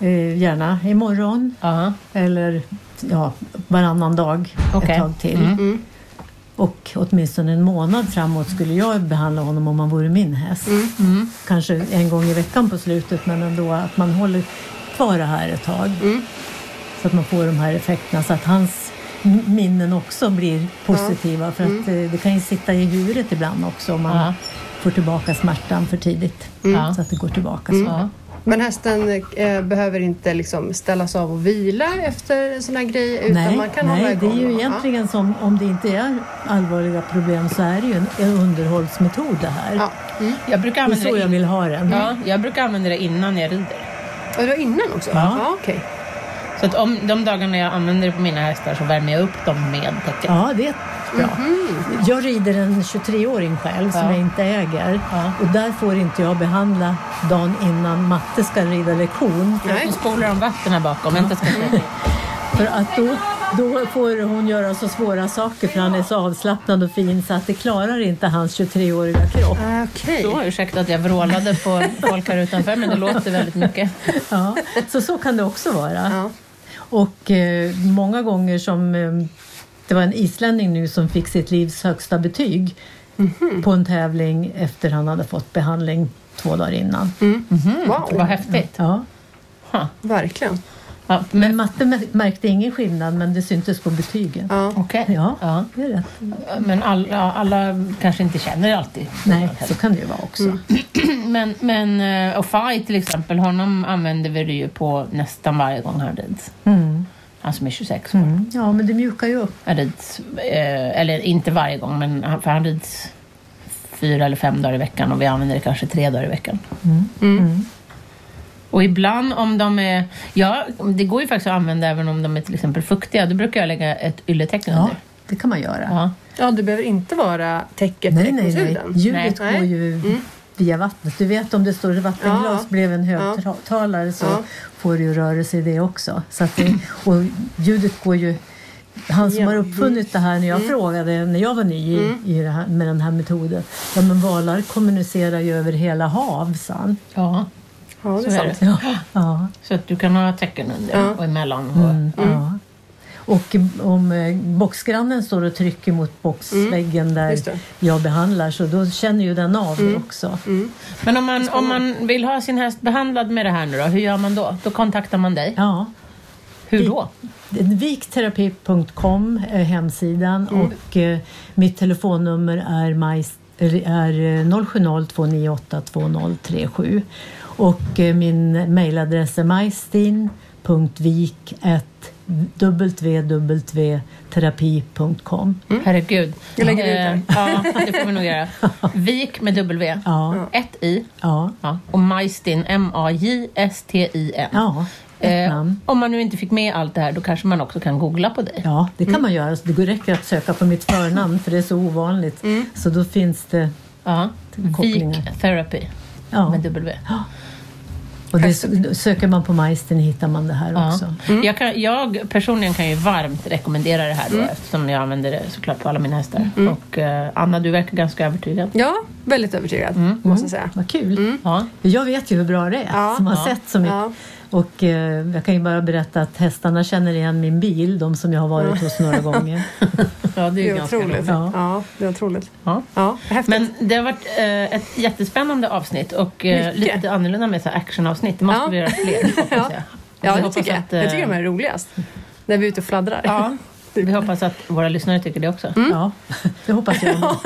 C: Eh, gärna imorgon
A: Ja,
C: eller ja, varannan dag
A: Okej.
C: ett tag till.
A: Mm.
B: Mm.
C: Och åtminstone en månad framåt skulle jag behandla honom om han vore min häst.
A: Mm.
C: Kanske en gång i veckan på slutet men ändå att man håller kvar det här ett tag.
B: Mm.
C: Så att man får de här effekterna så att hans minnen också blir positiva. För att eh, det kan ju sitta i huvudet ibland också om man
A: Ja.
C: Får tillbaka smärtan för tidigt.
A: Ja.
C: Så att det går tillbaka. Så.
A: Ja.
B: Men hästen eh, behöver inte liksom ställas av och vila efter en sån här grej utan
C: Nej,
B: man kan hålla
C: nej det är ju egentligen som om det inte är allvarliga problem så är det ju en, en underhållsmetod det här.
B: Ja. Mm.
A: Jag brukar
C: Det är
A: använda
C: så
A: det,
C: jag vill ha den.
A: ja, jag brukar använda det innan jag rider.
B: Och det var innan också?
C: Ja.
B: ja okej.
A: Så att om de dagarna jag använder det på mina hästar så värmer jag upp dem med täcket.
C: Ja, det är bra. Jag rider en 23-åring själv som
A: Ja.
C: jag inte äger.
A: Ja.
C: Och där får inte jag behandla dagen innan matte ska rida lektion.
B: Nej.
A: Nu spolar de vatten här bakom. Vänta, ska.
C: För att då, då får hon göra så svåra saker för han är så avslappnad och fin så att det klarar inte hans 23-åriga kropp.
B: Okej.
A: Så, ursäkta att jag vrålade på folk här utanför, men det låter väldigt mycket.
C: Ja, så så kan det också vara.
B: Ja.
C: Och eh, många gånger som eh, det var en islänning nu som fick sitt livs högsta betyg på en tävling efter han hade fått behandling två dagar innan.
B: Wow,
A: Vad häftigt.
C: Ja.
B: verkligen.
A: Ja, men,
C: Men matte mär- märkte ingen skillnad men det syntes på betygen.
B: Ja.
A: Okej.
C: Ja,
A: Ja.
C: det är rätt.
A: Men alla, alla kanske inte känner alltid.
C: Nej, så kan det ju vara också.
A: Men, men eh, och Faj till exempel, honom använder vi det ju på nästan varje gång han rids.
C: Mm.
A: Han som är 26 år.
C: Mm. Ja, men det mjukar ju upp.
A: Han rids, eh, eller inte varje gång, men han, för han rids fyra eller fem dagar i veckan och vi använder det kanske tre dagar i veckan.
C: Mm.
A: Och ibland om de är... Ja, det går ju faktiskt att använda även om de är till exempel fuktiga. Då brukar jag lägga ett ylletäcke
C: Ja,
A: under.
C: det kan man göra.
A: Ja.
B: ja, det behöver inte vara täcket
C: Nej,
B: direkt
C: nej,
B: hos
C: nej. Ljudet
B: Nej.
C: går ju via vattnet. Du vet om det står vattenglas
B: Ja.
C: bredvid en högtalare så
B: Ja.
C: får du ju rörelse i det också. Så att det, och ljudet går ju... Han som
B: Ja.
C: har uppfunnit det här när jag frågade, när jag var ny i, i det här, med den här metoden. Ja men valar kommunicerar ju över hela hav, sa han.
A: Ja,
B: Ja, det
A: så
B: är
A: är
B: sant.
A: det.
C: Ja. ja.
A: Så att du kan ha tecken under
B: Ja.
A: och emellan. Och,
C: Mm, ja. Och om eh, boxgrannen står och trycker mot boxväggen där
B: just det.
C: jag behandlar så då känner ju den av det också.
A: Men om man, om man vill ha sin häst behandlad med det här nu då, hur gör man då? Då kontaktar man dig.
C: Ja.
A: Hur då?
C: Vikterapi.com är hemsidan och eh, mitt telefonnummer är, majs, är eh, 070 298 2037 och eh, min mejladress är majstin.vik.www.terapi.com
A: Herregud.
B: Jag lägger ut
A: Eh,
B: det.
A: Ja, det får vi nog göra. Vik med W.
C: Ja,
A: Ett i.
C: ja,
A: Ja. Och Majstin, M-A-J-S-T-I-N.
C: ja,
A: Eh, om man nu inte fick med allt det här, då kanske man också kan googla på dig.
C: Ja, det kan man göra. Det går- räcker att söka på mitt förnamn för det är så ovanligt. Så då finns det...
A: Ja.
C: Kopplingar.
A: Vik Therapy
C: Ja.
A: med W.
C: Och det, söker man på Majsten hittar man det här
A: Ja.
C: också.
A: Jag, kan, jag personligen kan ju varmt rekommendera det här då, eftersom jag använder det såklart på alla mina hästar. Och eh, Anna, du verkar ganska övertygad.
B: Ja, väldigt övertygad måste jag säga.
C: Vad kul!
A: Ja.
C: Jag vet ju hur bra det är
B: Ja.
C: som har
A: Ja.
C: sett så mycket. Och eh, jag kan ju bara berätta att hästarna känner igen min bil, de som jag har varit hos några gånger.
A: ja, det är
B: Det
A: ju
B: är
A: ganska
B: otroligt.
A: roligt.
C: Ja.
B: Ja, det är otroligt.
A: Ja.
B: Ja, häftigt.
A: Men det har varit eh, ett jättespännande avsnitt och eh, lite annorlunda med så actionavsnitt. Det måste
B: Ja.
A: vi göra fler, hoppas
B: Ja.
A: jag.
B: ja, det tycker jag.
A: att, eh,
B: Jag tycker de är roligast. När vi är ute och fladdrar.
A: Ja, vi hoppas att våra lyssnare tycker det också.
C: Ja, det hoppas jag.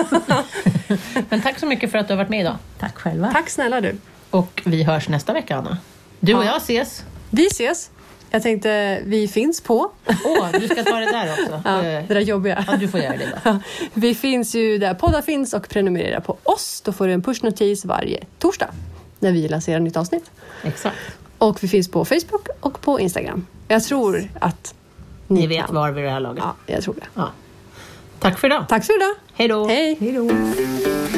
A: Men tack så mycket för att du har varit med idag.
C: Tack själva.
B: Tack snälla du.
A: Och vi hörs nästa vecka, Anna. Du och
B: Ja.
A: jag ses.
B: Vi ses. Jag tänkte, vi finns på.
A: Åh, du ska ta det där också.
B: Ja,
A: Eh,
B: det där jobbiga.
A: Ja, du får göra det då.
B: Vi finns ju där poddar finns och prenumerera på oss. Då får du en pushnotis varje torsdag när vi lanserar nytt avsnitt.
A: Exakt.
B: Och vi finns på Facebook och på Instagram. Jag tror att ni,
A: Ni vet
B: kan.
A: var vid det här laget.
B: Ja, jag tror det.
A: Ja. Tack för idag.
B: Tack för idag.
A: Hej då.
B: Hej!
C: Hej då!